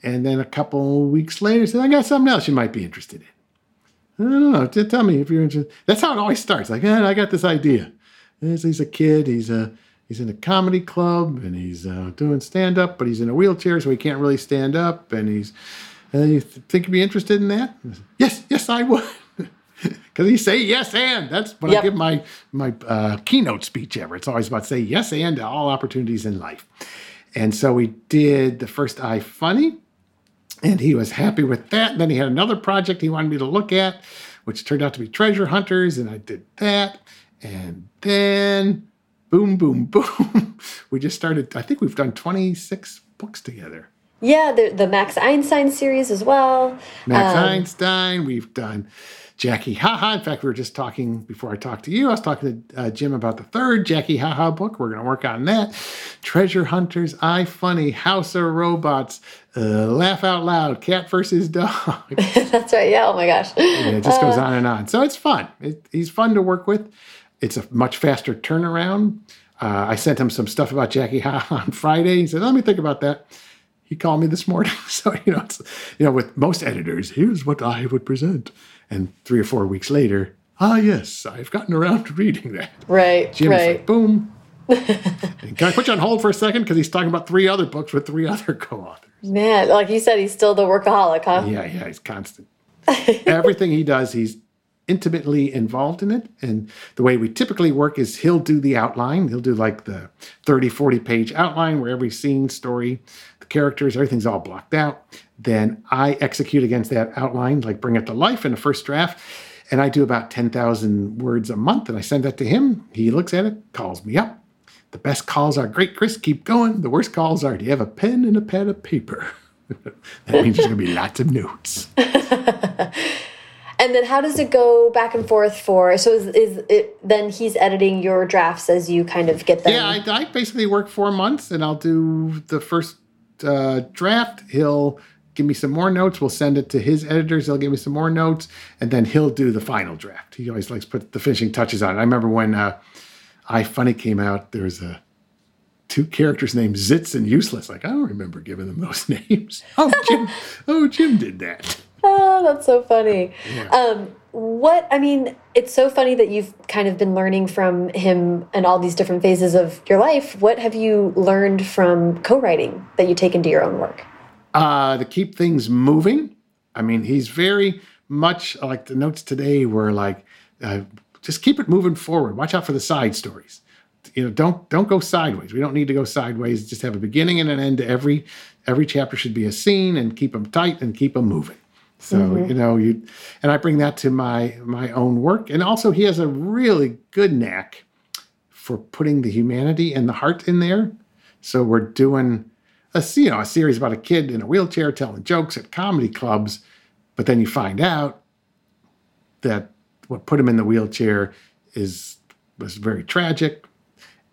And then a couple weeks later, said, I got something else you might be interested in. I don't know. T- Tell me if you're interested. That's how it always starts. Like, eh, I got this idea. He's a kid. He's a he's in a comedy club and he's uh, doing stand up, but he's in a wheelchair, so he can't really stand up. And he's uh, you th- think you'd be interested in that? Said, yes, yes, I would. <laughs> Because he say yes and that's when I give my my uh, keynote speech ever. It's always about say yes and to all opportunities in life. And so we did the first I Funny, and he was happy with that. then he had another project he wanted me to look at, which turned out to be Treasure Hunters, and I did that. And then, boom, boom, <laughs> boom, we just started. I think we've done 26 books together. Yeah, the the Max Einstein series as well. Max Um, Einstein, we've done Jackie Haha. In fact, we were just talking before I talked to you. I was talking to uh, Jim about the third Jackie Haha book. We're going to work on that. Treasure Hunters, I Funny, House of Robots, uh, Laugh Out Loud, Cat versus Dog. <laughs> That's right. Yeah. Oh my gosh. And it just goes on and on. So it's fun. It, he's fun to work with. It's a much faster turnaround. Uh, I sent him some stuff about Jackie Ha <laughs> on Friday. He said, "Let me think about that." He called me this morning. <laughs> So you know, it's you know, with most editors, here's what I would present, and three or four weeks later, ah, yes, I've gotten around to reading that. Right. Jim's right. like, boom. <laughs> Can I put you on hold for a second because he's talking about three other books with three other co-authors. Man, like you said, he's still the workaholic, huh? Yeah, yeah, he's constant. Everything he does, he's intimately involved in it. And the way we typically work is he'll do the outline. He'll do like the 30, 40 page outline where every scene, story, the characters, everything's all blocked out. Then I execute against that outline, like bring it to life in the first draft. And I do about 10,000 words a month and I send that to him. He looks at it, calls me up. The best calls are great, Chris, keep going. The worst calls are do you have a pen and a pad of paper? <laughs> that means there's going to be lots of notes. <laughs> And then how does it go back and forth for? So is, is it then he's editing your drafts as you kind of get them? Yeah, I, I basically work four months and I'll do the first uh, draft. He'll give me some more notes. We'll send it to his editors. They'll give me some more notes. And then he'll do the final draft. He always likes to put the finishing touches on it. I remember when uh, I Funny came out, there was a two characters named Zitz and Useless. Like, I don't remember giving them those <laughs> names. Oh, Jim. <laughs> oh, Jim did that. Oh, <laughs> that's so funny. Um, what I mean, it's so funny that you've kind of been learning from him and all these different phases of your life. What have you learned from co-writing that you take into your own work? uh, to keep things moving. I mean, he's very much like the notes today were like, uh, just keep it moving forward. Watch out for the side stories. You know, don't don't go sideways. We don't need to go sideways. Just have a beginning and an end to every every chapter should be a scene and keep them tight and keep them moving. So you mm-hmm. know you, and I bring that to my my own work. And also, he has a really good knack for putting the humanity and the heart in there. So we're doing a you know a series about a kid in a wheelchair telling jokes at comedy clubs, but then you find out that what put him in the wheelchair is was very tragic,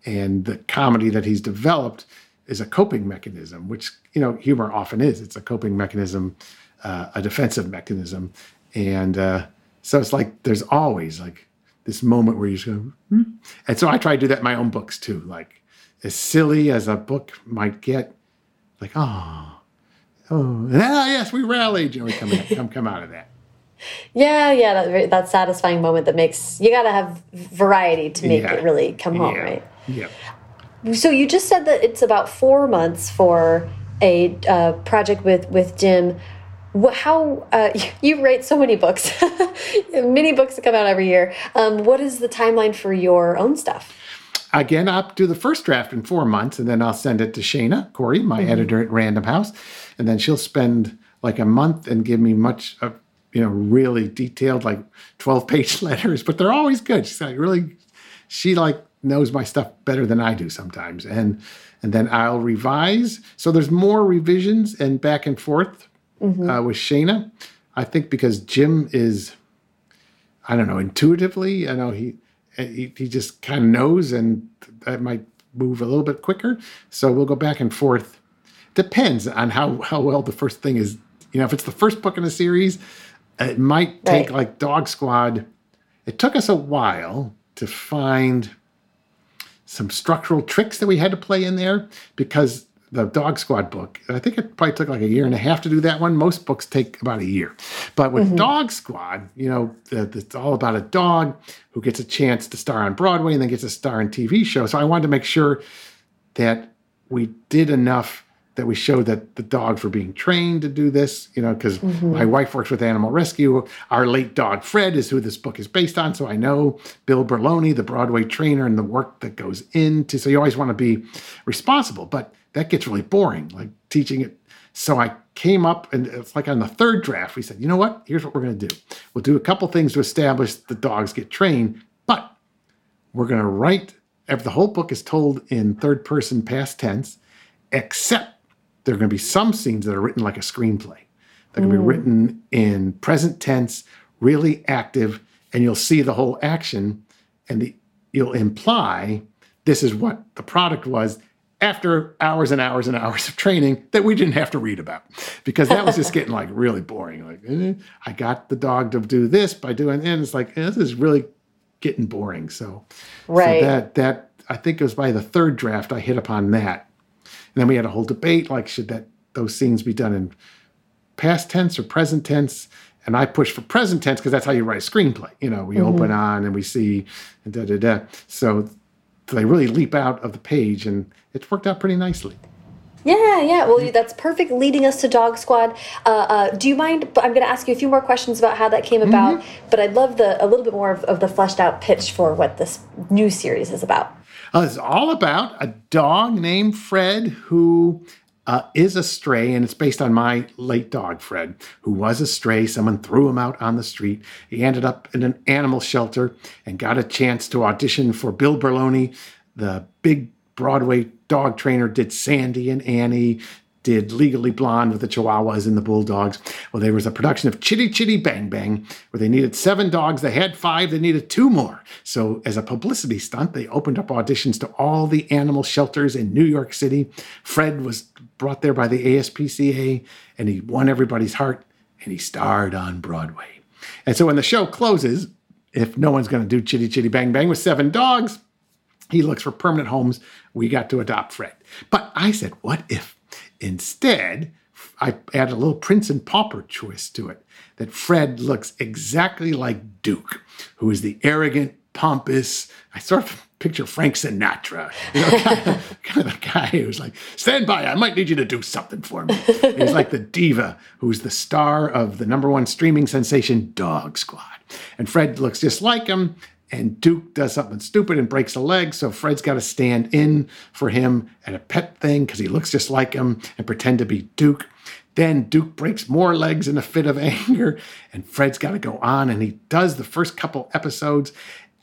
and the comedy that he's developed is a coping mechanism, which you know humor often is. It's a coping mechanism, uh, a defensive mechanism, And uh, so it's like there's always like this moment where you just go, hmm? and so I try to do that in my own books too. Like as silly as a book might get, like oh, oh, ah, yes, we rallied. You know, we come come come out of that. Yeah, yeah, that, that satisfying moment that makes you got to have variety to make Yeah. it really come home, Yeah. right? Yeah. So you just said that it's about four months for a uh, project with with Jim. How uh, <laughs> you write so many books, <laughs> many books that come out every year. Um, what is the timeline for your own stuff? Again, I'll do the first draft in four months, and then I'll send it to Shana Corey, my editor at Random House, and then she'll spend like a month and give me much of you know really detailed like twelve page <laughs> letters, but they're always good. She's like really, she like knows my stuff better than I do sometimes, and and then I'll revise. So there's more revisions and back and forth uh, with Shana. I think because Jim is I don't know, intuitively. I know he he, he just kind of knows, and that might move a little bit quicker. So we'll go back and forth. Depends on how how well the first thing is. You know, if it's the first book in a series, it might take Right. like Dog Squad. It took us a while to find some structural tricks that we had to play in there because the Dog Squad book, I think it probably took like a year and a half to do that one. Most books take about a year. But with mm-hmm. Dog Squad, you know, it's all about a dog who gets a chance to star on Broadway and then gets a star in TV show. So I wanted to make sure that we did enough that we showed that the dogs were being trained to do this, you know, because mm-hmm. my wife works with Animal Rescue. Our late dog, Fred, is who this book is based on. So I know Bill Berloni, the Broadway trainer, and the work that goes into. So you always want to be responsible, but that gets really boring, like teaching it. So I came up and it's like on the third draft, we said, you know what? Here's what we're going to do. We'll do a couple things to establish the dogs get trained, but we're going to write if the whole book is told in third person past tense except there are going to be some scenes that are written like a screenplay they're going to be mm. written in present tense really active and you'll see the whole action and the, you'll imply this is what the product was after hours and hours and hours of training that we didn't have to read about. Because that was just getting like <laughs> really boring. Like eh, i got the dog to do this by doing and it's like eh, this is really getting boring. So Right. so that that I think it was by the third draft I hit upon that, and then we had a whole debate like should that those scenes be done in past tense or present tense, and I pushed for present tense because that's how you write a screenplay. You know, we open on and we see and da da da. So they really leap out of the page, and it's worked out pretty nicely. Yeah, yeah. Well, that's perfect leading us to Dog Squad. Uh, uh, do you mind? I'm going to ask you a few more questions about how that came about, but I'd love the a little bit more of, of the fleshed out pitch for what this new series is about. Uh, it's all about a dog named Fred who uh, is a stray, and it's based on my late dog, Fred, who was a stray. Someone threw him out on the street. He ended up in an animal shelter and got a chance to audition for Bill Berloni, the big Broadway dog trainer, did Sandy and Annie. Did Legally Blonde with the Chihuahuas and the Bulldogs. Well, there was a production of Chitty Chitty Bang Bang where they needed seven dogs. They had five, they needed two more. So, as a publicity stunt, they opened up auditions to all the animal shelters in New York City. Fred was brought there by the ASPCA and he won everybody's heart and he starred on Broadway. And so, when the show closes, if no one's going to do Chitty Chitty Bang Bang with seven dogs, he looks for permanent homes. We got to adopt Fred. But I said, what if instead I add a little Prince and Pauper twist to it? That Fred looks exactly like Duke, who is the arrogant, pompous, I sort of picture Frank Sinatra, you know, <laughs> kind of, kind of the guy who's like, stand by, I might need you to do something for me. He's like the diva who's the star of the number one streaming sensation, Dog Squad. And Fred looks just like him, and Duke does something stupid and breaks a leg, so Fred's got to stand in for him at a pet thing because he looks just like him and pretend to be Duke. Then Duke breaks more legs in a fit of <laughs> anger, and Fred's got to go on, and he does the first couple episodes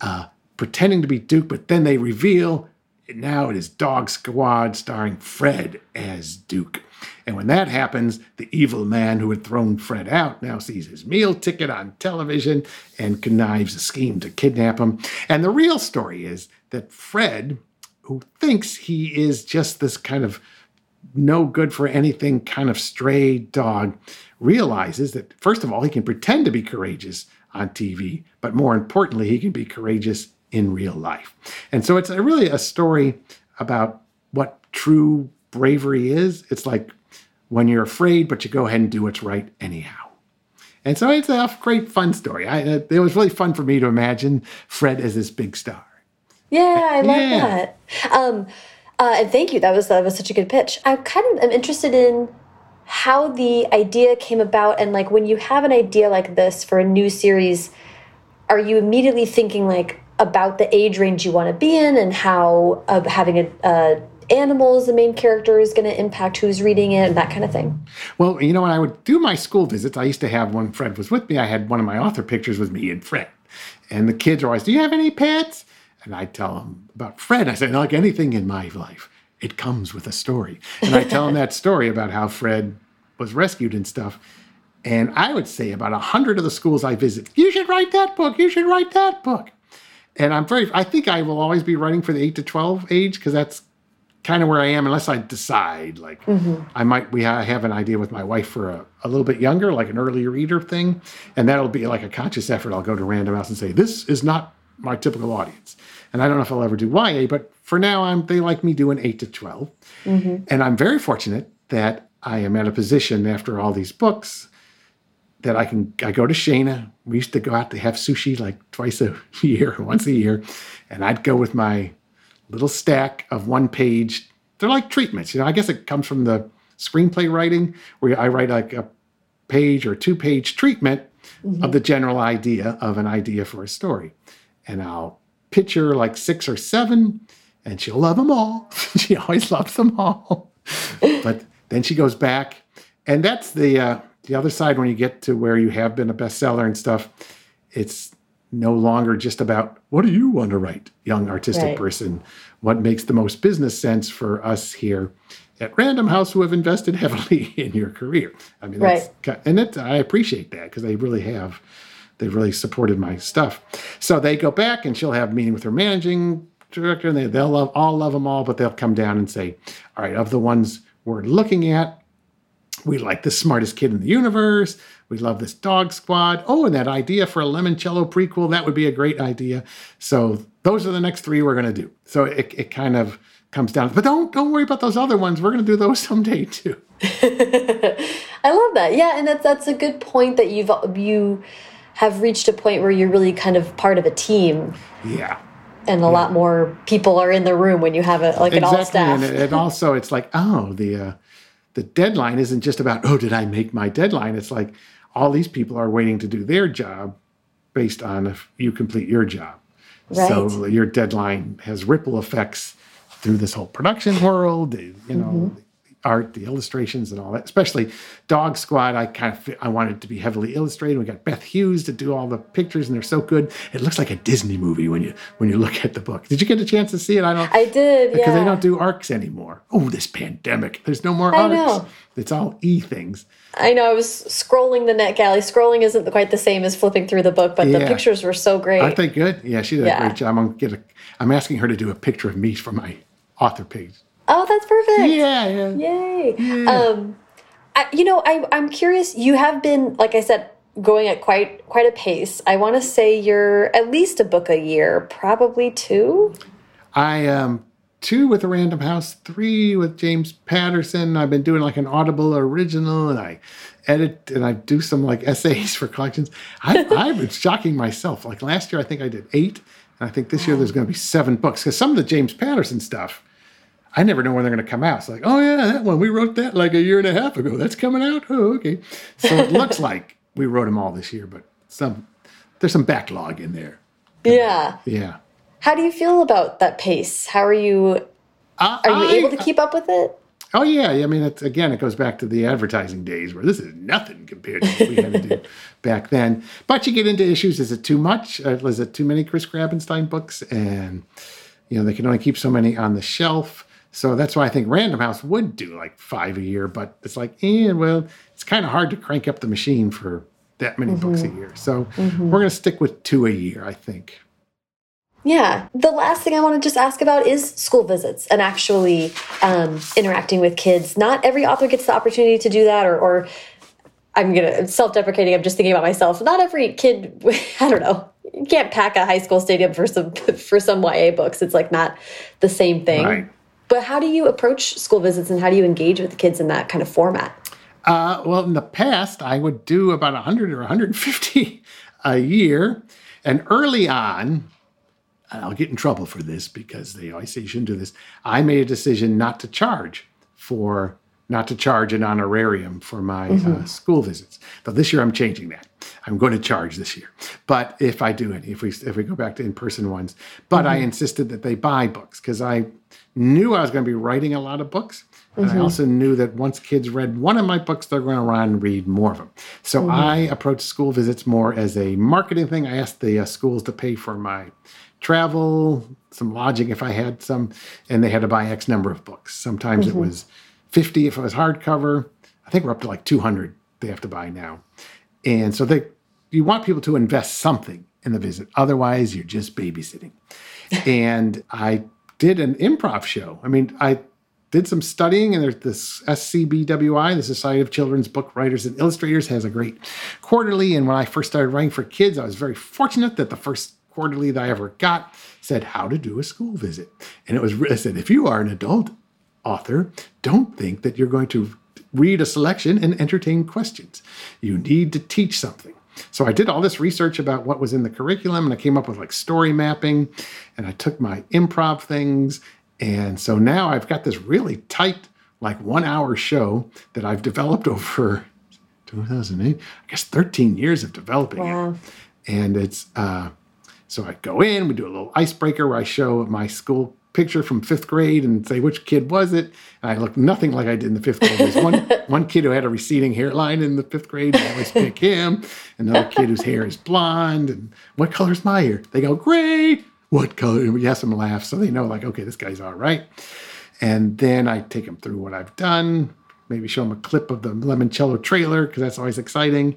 uh, pretending to be Duke, but then they reveal now it is Dog Squad starring Fred as Duke. And when that happens, the evil man who had thrown Fred out now sees his meal ticket on television and connives a scheme to kidnap him. And the real story is that Fred, who thinks he is just this kind of no good for anything kind of stray dog realizes that, first of all, he can pretend to be courageous on TV, but more importantly, he can be courageous in real life. And so it's a, really a story about what true bravery is. It's like when you're afraid, but you go ahead and do what's right anyhow. And so it's a great, fun story. I, it was really fun for me to imagine Fred as this big star. Yeah, I love yeah. that. Um, uh, and thank you. That was that was such a good pitch. I kind of am interested in how the idea came about, and like when you have an idea like this for a new series, are you immediately thinking like about the age range you want to be in, and how uh, having a, a animal as the main character is going to impact who's reading it and that kind of thing? Well, you know, when I would do my school visits, I used to have when Fred was with me, I had one of my author pictures with me and Fred. And the kids are always, Do you have any pets? And I tell them about Fred. I say, like anything in my life, it comes with a story. And I tell them that story about how Fred was rescued and stuff. And I would say about a hundred of the schools I visit, you should write that book. You should write that book. And I'm very, I think I will always be writing for the eight to 12 age because that's kind of where I am, unless I decide. Like, mm-hmm. I might, we I have an idea with my wife for a, a little bit younger, like an early reader thing. And that'll be like a conscious effort. I'll go to Random House and say, this is not my typical audience. And I don't know if I'll ever do YA, but for now, I'm they like me doing eight to 12 mm-hmm. And I'm very fortunate that I am at a position after all these books that I can I go to Shana. We used to go out to have sushi like twice a <laughs> year, once a year, and I'd go with my little stack of one page. They're like treatments, you know. I guess it comes from the screenplay writing where I write like a page or two page treatment mm-hmm. of the general idea of an idea for a story, and I'll picture like six or seven, and she'll love them all. <laughs> she always loves them all. but then she goes back, and that's the uh, the other side when you get to where you have been a bestseller and stuff. It's no longer just about what do you want to write, young artistic right. person. What makes the most business sense for us here at Random House who have invested <laughs> heavily in your career. I mean, that's, right. and it, I appreciate that because they really have they've really supported my stuff. So they go back and she'll have a meeting with her managing director and they, they'll love, all love them all, but they'll come down and say, all right, of the ones we're looking at, we like the smartest kid in the universe. We love this dog squad. Oh, and that idea for a Lemoncello prequel, that would be a great idea. So those are the next three we're going to do. So it, it kind of comes down, but don't, don't worry about those other ones. We're going to do those <laughs> someday too. <laughs> I love that. Yeah. And that's, that's a good point that you've, you, have reached a point where you're really kind of part of a team. Yeah. And a yeah. lot more people are in the room when you have a like exactly. an all staff. And, and also, it's like, oh, the uh, the deadline isn't just about oh, did I make my deadline? It's like all these people are waiting to do their job based on if you complete your job. Right. So your deadline has ripple effects through this whole production world. You know, mm -hmm art, the illustrations, and all that. Especially Dog Squad, I kind of I wanted to be heavily illustrated. We got Beth Hughes to do all the pictures, and they're so good. It looks like a Disney movie when you when you look at the book. Did you get a chance to see it? I don't. I did because yeah. they don't do arcs anymore. Oh, this pandemic. There's no more I arcs. Know. It's all e things. I know. I was scrolling the NetGalley. Scrolling isn't quite the same as flipping through the book, but yeah. the pictures were so great. Aren't they good? Yeah, she did yeah. a great job. I'm get a. I'm asking her to do a picture of me for my author page. Oh, that's perfect. Yeah, yeah. Yay. Yeah. Um, I, you know, I, I'm curious. You have been, like I said, going at quite quite a pace. I want to say you're at least a book a year, probably two. I am um, two with a Random House, three with James Patterson. I've been doing like an Audible original, and I edit and I do some like essays for collections. I, I've been shocking myself. Like last year, I think I did eight, and I think this year there's going to be seven books because some of the James Patterson stuff I never know when they're going to come out. It's like, oh yeah, that one we wrote that like a year and a half ago. That's coming out. Oh, okay. So it <laughs> looks like we wrote them all this year, but some there's some backlog in there. Yeah. Yeah. How do you feel about that pace? How are you? Uh, are you I, able to keep up with it? Oh yeah, I mean, it's, again, it goes back to the advertising days where this is nothing compared to what we had to do <laughs> back then. But you get into issues: is it too much? Uh, is it too many Chris Grabenstein books? And you know, they can only keep so many on the shelf. So that's why I think Random House would do like five a year, but it's like, eh, well, it's kind of hard to crank up the machine for that many mm-hmm. books a mm-hmm. year. So mm-hmm. we're going to stick with two a year, I think. Yeah. The last thing I want to just ask about is school visits and actually um, interacting with kids. Not every author gets the opportunity to do that, or, or I'm going to self deprecating. I'm just thinking about myself. Not every kid, <laughs> I don't know, you can't pack a high school stadium for some <laughs> for some YA books. It's like not the same thing. Right. But how do you approach school visits and how do you engage with the kids in that kind of format? Uh, well, in the past, I would do about 100 or 150 a year. And early on, I'll get in trouble for this because they always say you shouldn't do this. I made a decision not to charge for not to charge an honorarium for my mm-hmm. uh, school visits. But this year I'm changing that. I'm going to charge this year. But if I do it, if we if we go back to in-person ones, but mm-hmm. I insisted that they buy books because I knew I was going to be writing a lot of books. And mm-hmm. I also knew that once kids read one of my books, they're going to run and read more of them. So mm-hmm. I approached school visits more as a marketing thing. I asked the uh, schools to pay for my travel, some lodging if I had some, and they had to buy X number of books. Sometimes mm-hmm. it was 50 if it was hardcover. I think we're up to like 200 they have to buy now. And so they you want people to invest something in the visit. Otherwise, you're just babysitting. and I did an improv show. I mean, I did some studying, and there's this SCBWI, the Society of Children's Book Writers and Illustrators, has a great quarterly. And when I first started writing for kids, I was very fortunate that the first quarterly that I ever got said how to do a school visit. And it was it said, if you are an adult author, don't think that you're going to read a selection and entertain questions. You need to teach something. So I did all this research about what was in the curriculum and I came up with like story mapping and I took my improv things. And so now I've got this really tight, like one hour show that I've developed <laughs> over 2008, I guess 13 years of developing wow. it. And it's, uh, so I go in, we do a little icebreaker where I show my school picture from fifth grade and say which kid was it. And I look nothing like I did in the fifth grade. There's one <laughs> one kid who had a receding hairline in the fifth grade. I always pick him. Another kid whose hair is blonde. And what color is my hair? They go gray. What color? And we have some laugh so they know like okay this guy's all right. And then I take them through what I've done. Maybe show them a clip of the Lemoncello trailer because that's always exciting.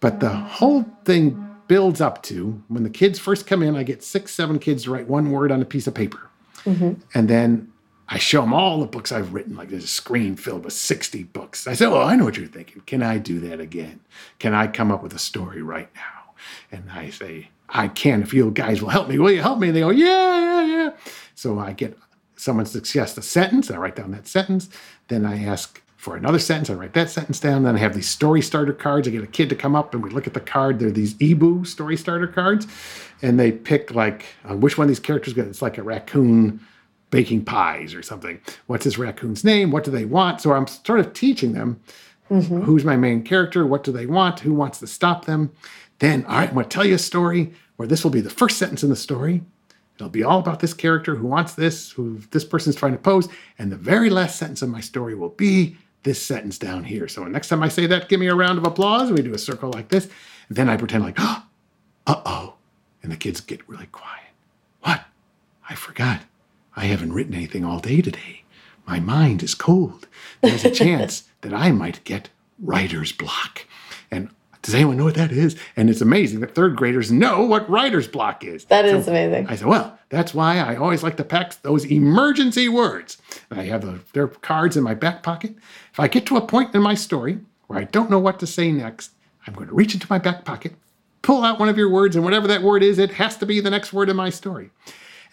But the whole thing builds up to when the kids first come in, I get six, seven kids to write one word on a piece of paper. Mm-hmm. And then I show them all the books I've written. Like there's a screen filled with 60 books. I say, Oh, I know what you're thinking. Can I do that again? Can I come up with a story right now? And I say, I can if you guys will help me. Will you help me? And they go, Yeah, yeah, yeah. So I get someone to suggest a sentence. I write down that sentence. Then I ask for another sentence. I write that sentence down. Then I have these story starter cards. I get a kid to come up and we look at the card. They're these eeBoo story starter cards. And they pick like uh, which one of these characters get. It's like a raccoon baking pies or something. What's this raccoon's name? What do they want? So I'm sort of teaching them mm-hmm. who's my main character, what do they want, who wants to stop them. Then, all right, I'm going to tell you a story where this will be the first sentence in the story. It'll be all about this character who wants this, who this person's trying to pose. And the very last sentence of my story will be this sentence down here. So next time I say that, give me a round of applause. We do a circle like this. And then I pretend like, oh, uh oh. And the kids get really quiet. What? I forgot. I haven't written anything all day today. My mind is cold. There's a <laughs> chance that I might get writer's block. And does anyone know what that is? And it's amazing that third graders know what writer's block is. That is so amazing. I said, well, that's why I always like to pack those emergency words. And I have the, their cards in my back pocket. If I get to a point in my story where I don't know what to say next, I'm going to reach into my back pocket, pull out one of your words, and whatever that word is, it has to be the next word in my story.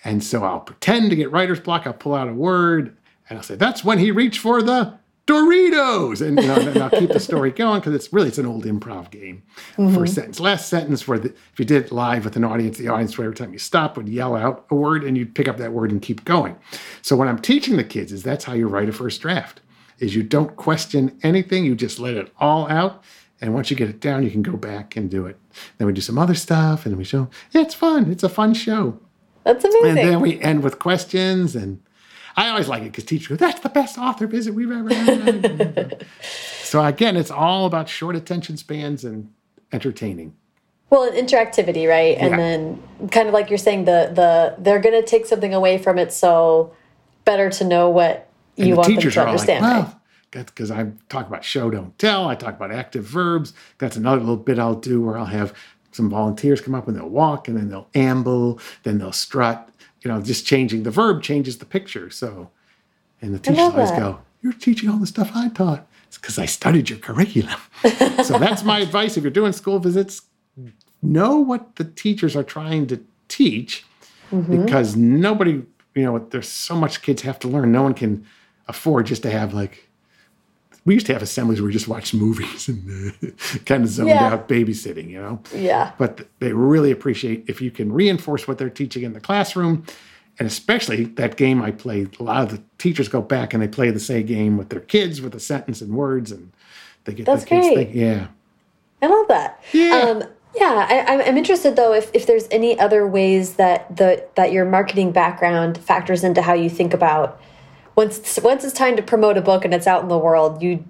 And so I'll pretend to get writer's block. I'll pull out a word and I'll say, that's when he reached for the Doritos, and, you know, and I'll keep the story going because it's really it's an old improv game. Mm-hmm. First sentence, last sentence. Where the, if you did it live with an audience, the audience every time you stop would yell out a word, and you'd pick up that word and keep going. So what I'm teaching the kids is that's how you write a first draft. Is you don't question anything, you just let it all out, and once you get it down, you can go back and do it. Then we do some other stuff, and we show. Yeah, it's fun. It's a fun show. That's amazing. And then we end with questions and I always like it because teachers go, that's the best author visit we've ever had. <laughs> so again, it's all about short attention spans and entertaining. Well, interactivity, right? And yeah. then kind of like you're saying, the the they're gonna take something away from it, so better to know what you want them to understand. Like, well, because I talk about show don't tell. I talk about active verbs. That's another little bit I'll do where I'll have some volunteers come up and they'll walk and then they'll amble, then they'll strut. You know, just changing the verb changes the picture. So, and the teachers always that. go, You're teaching all the stuff I taught. It's because I studied your curriculum. <laughs> so that's my advice. If you're doing school visits, know what the teachers are trying to teach mm-hmm. because nobody, you know, there's so much kids have to learn. No one can afford just to have like, we used to have assemblies where we just watched <laughs> movies and uh, kind of zoned Yeah. out babysitting, you know? Yeah. But they really appreciate if you can reinforce what they're teaching in the classroom. And especially that game I played, a lot of the teachers go back and they play the same game with their kids with a sentence and words, and they get That's the kids great. thinking, yeah. I love that. Yeah. Um, yeah, I, I'm- I'm interested though if, if there's any other ways that the that your marketing background factors into how you think about once once it's time to promote a book and it's out in the world, you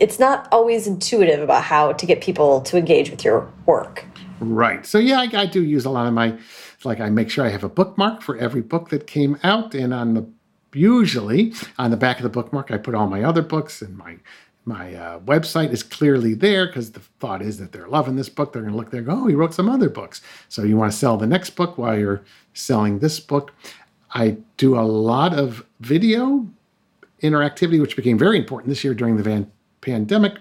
it's not always intuitive about how to get people to engage with your work. Right. So yeah, I, I do use a lot of my, like I make sure I have a bookmark for every book that came out, and on the usually on the back of the bookmark I put all my other books, and my my uh, website is clearly there because the thought is that they're loving this book. They're going to look there, and go, oh, he wrote some other books. So you want to sell the next book while you're selling this book. I do a lot of video interactivity, which became very important this year during the van- pandemic,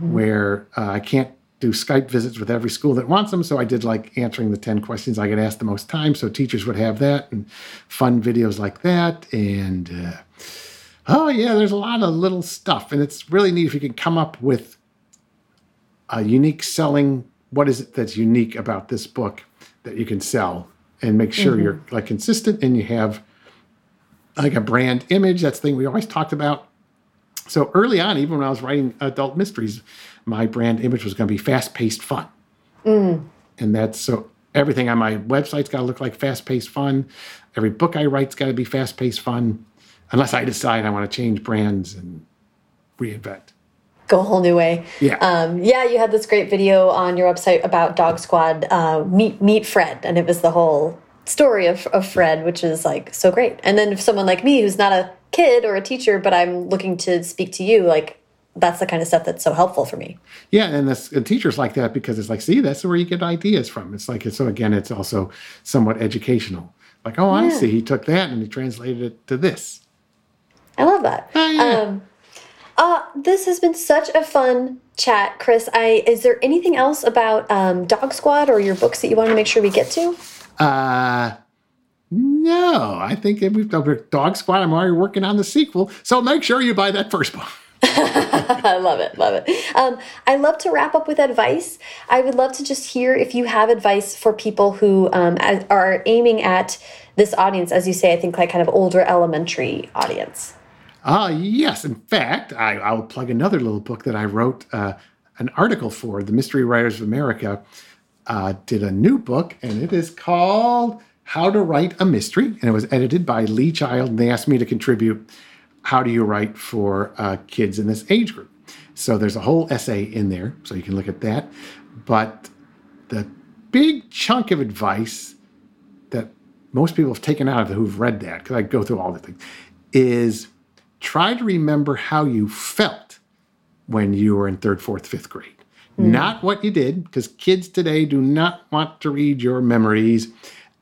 where uh, I can't do Skype visits with every school that wants them. So I did like answering the 10 questions I get asked the most time. So teachers would have that and fun videos like that. And uh, oh, yeah, there's a lot of little stuff. And it's really neat if you can come up with a unique selling. What is it that's unique about this book that you can sell and make sure mm-hmm. you're like consistent and you have like a brand image. That's the thing we always talked about. So early on, even when I was writing adult mysteries, my brand image was going to be fast paced fun. Mm. And that's so everything on my website's got to look like fast paced fun. Every book I write's got to be fast paced fun, unless I decide I want to change brands and reinvent. Go a whole new way. Yeah. Um, yeah, you had this great video on your website about Dog Squad, uh, Meet Meet Fred, and it was the whole story of, of Fred, which is like so great. And then if someone like me, who's not a kid or a teacher, but I'm looking to speak to you, like that's the kind of stuff that's so helpful for me. Yeah, and, this, and teachers like that because it's like, see, that's where you get ideas from. It's like, so again, it's also somewhat educational. Like, oh, I see. He took that and he translated it to this. I love that. Oh, yeah. Um, uh, this has been such a fun chat, Chris. I is there anything else about um, Dog Squad or your books that you want to make sure we get to? Uh, no, I think we've done Dog Squad. I'm already working on the sequel, so make sure you buy that first book. <laughs> I love it, love it. Um, I love to wrap up with advice. I would love to just hear if you have advice for people who um, as- are aiming at this audience, as you say. I think like kind of older elementary audience. Ah, yes. In fact, I, I'll plug another little book that I wrote uh, an article for. The Mystery Writers of America uh, did a new book, and it is called How to Write a Mystery. And it was edited by Lee Child, and they asked me to contribute how do you write for uh, kids in this age group. So there's a whole essay in there, so you can look at that. But the big chunk of advice that most people have taken out of it who've read that, because I go through all the things, is try to remember how you felt when you were in third, fourth, fifth grade. Hmm. Not what you did, because kids today do not want to read your memories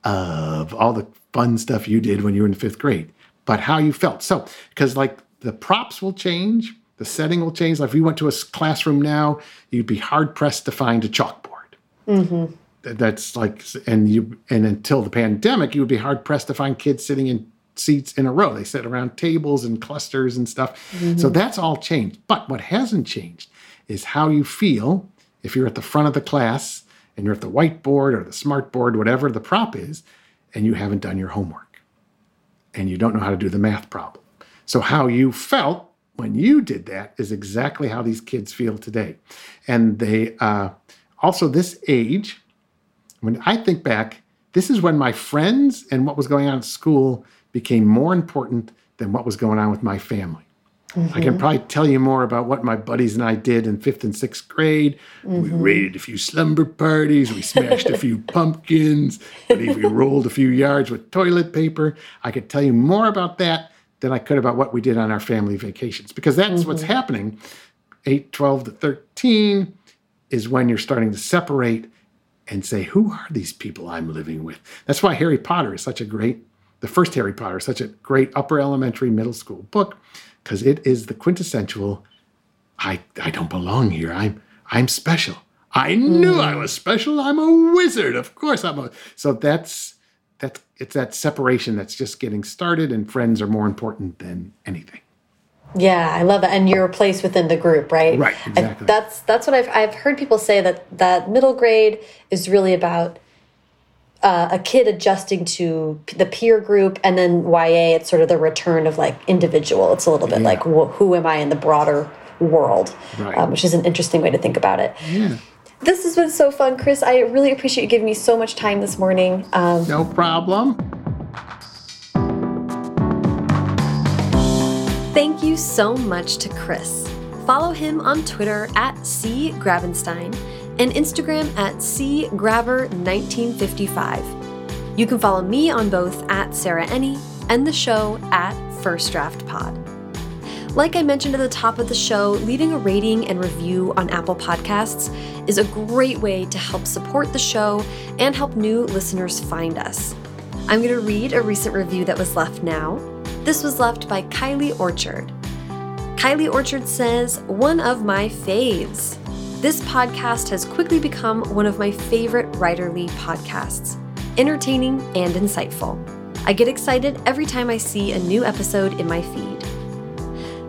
of all the fun stuff you did when you were in fifth grade, but how you felt. So, because like the props will change, the setting will change. Like if you went to a classroom now, you'd be hard pressed to find a chalkboard mm-hmm. th- that's like and you and until the pandemic you would be hard pressed to find kids sitting in seats in a row. They sit around tables and clusters and stuff. So that's all changed. But what hasn't changed is how you feel if you're at the front of the class and you're at the whiteboard or the smart board whatever the prop is and you haven't done your homework and you don't know how to do the math problem. So how you felt when you did that is exactly how these kids feel today. And they uh, also this age when I think back, this is when my friends and what was going on at school became more important than what was going on with my family. I can mm-hmm. probably tell you more about what my buddies and I did in fifth and sixth grade. We mm-hmm. raided a few slumber parties, we smashed a few <laughs> pumpkins, we rolled a few yards with toilet paper. I could tell you more about that than I could about what we did on our family vacations because that's what's mm-hmm. happening. 8, 12 to 13 is when you're starting to separate and say, who are these people I'm living with? That's why Harry Potter is such a great, the first Harry Potter is such a great upper elementary, middle school book, because it is the quintessential, I, I don't belong here. I'm I'm special. I knew mm. I was special. I'm a wizard. Of course I'm a so that's that's it's that separation that's just getting started and friends are more important than anything. Yeah, I love that. And your place within the group, right? Right, exactly. that's that's what I've I've heard people say that that middle grade is really about uh, a kid adjusting to the peer group, and then YA, it's sort of the return of like individual. It's a little bit yeah. like wh who am I in the broader world, right. um, which is an interesting way to think about it. Yeah. This has been so fun, Chris. I really appreciate you giving me so much time this morning. Um, no problem. Thank you so much to Chris. Follow him on Twitter at C. Grabenstein and Instagram at cgrabber1955. You can follow me on both at Sarah Enni and the show at First Draft Pod. Like I mentioned at the top of the show, leaving a rating and review on Apple Podcasts is a great way to help support the show and help new listeners find us. I'm going to read a recent review that was left now. This was left by Kylie Orchard. Kylie Orchard says, One of my faves. This podcast has quickly become one of my favorite writerly podcasts, entertaining and insightful. I get excited every time I see a new episode in my feed.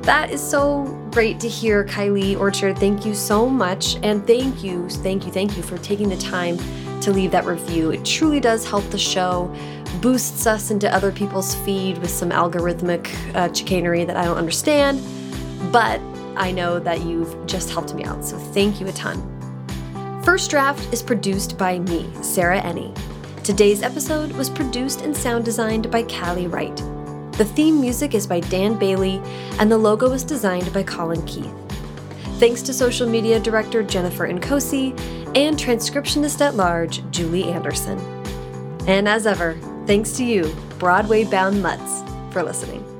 That is so great to hear, Kylie Orchard. Thank you so much. And thank you, thank you, thank you for taking the time to leave that review. It truly does help the show boosts us into other people's feed with some algorithmic uh, chicanery that I don't understand. But I know that you've just helped me out, so thank you a ton. First Draft is produced by me, Sarah Enni. Today's episode was produced and sound designed by Callie Wright. The theme music is by Dan Bailey, and the logo was designed by Colin Keith. Thanks to social media director Jennifer Nkosi and transcriptionist at large Julie Anderson. And as ever, Thanks to you, Broadway bound mutts, for listening.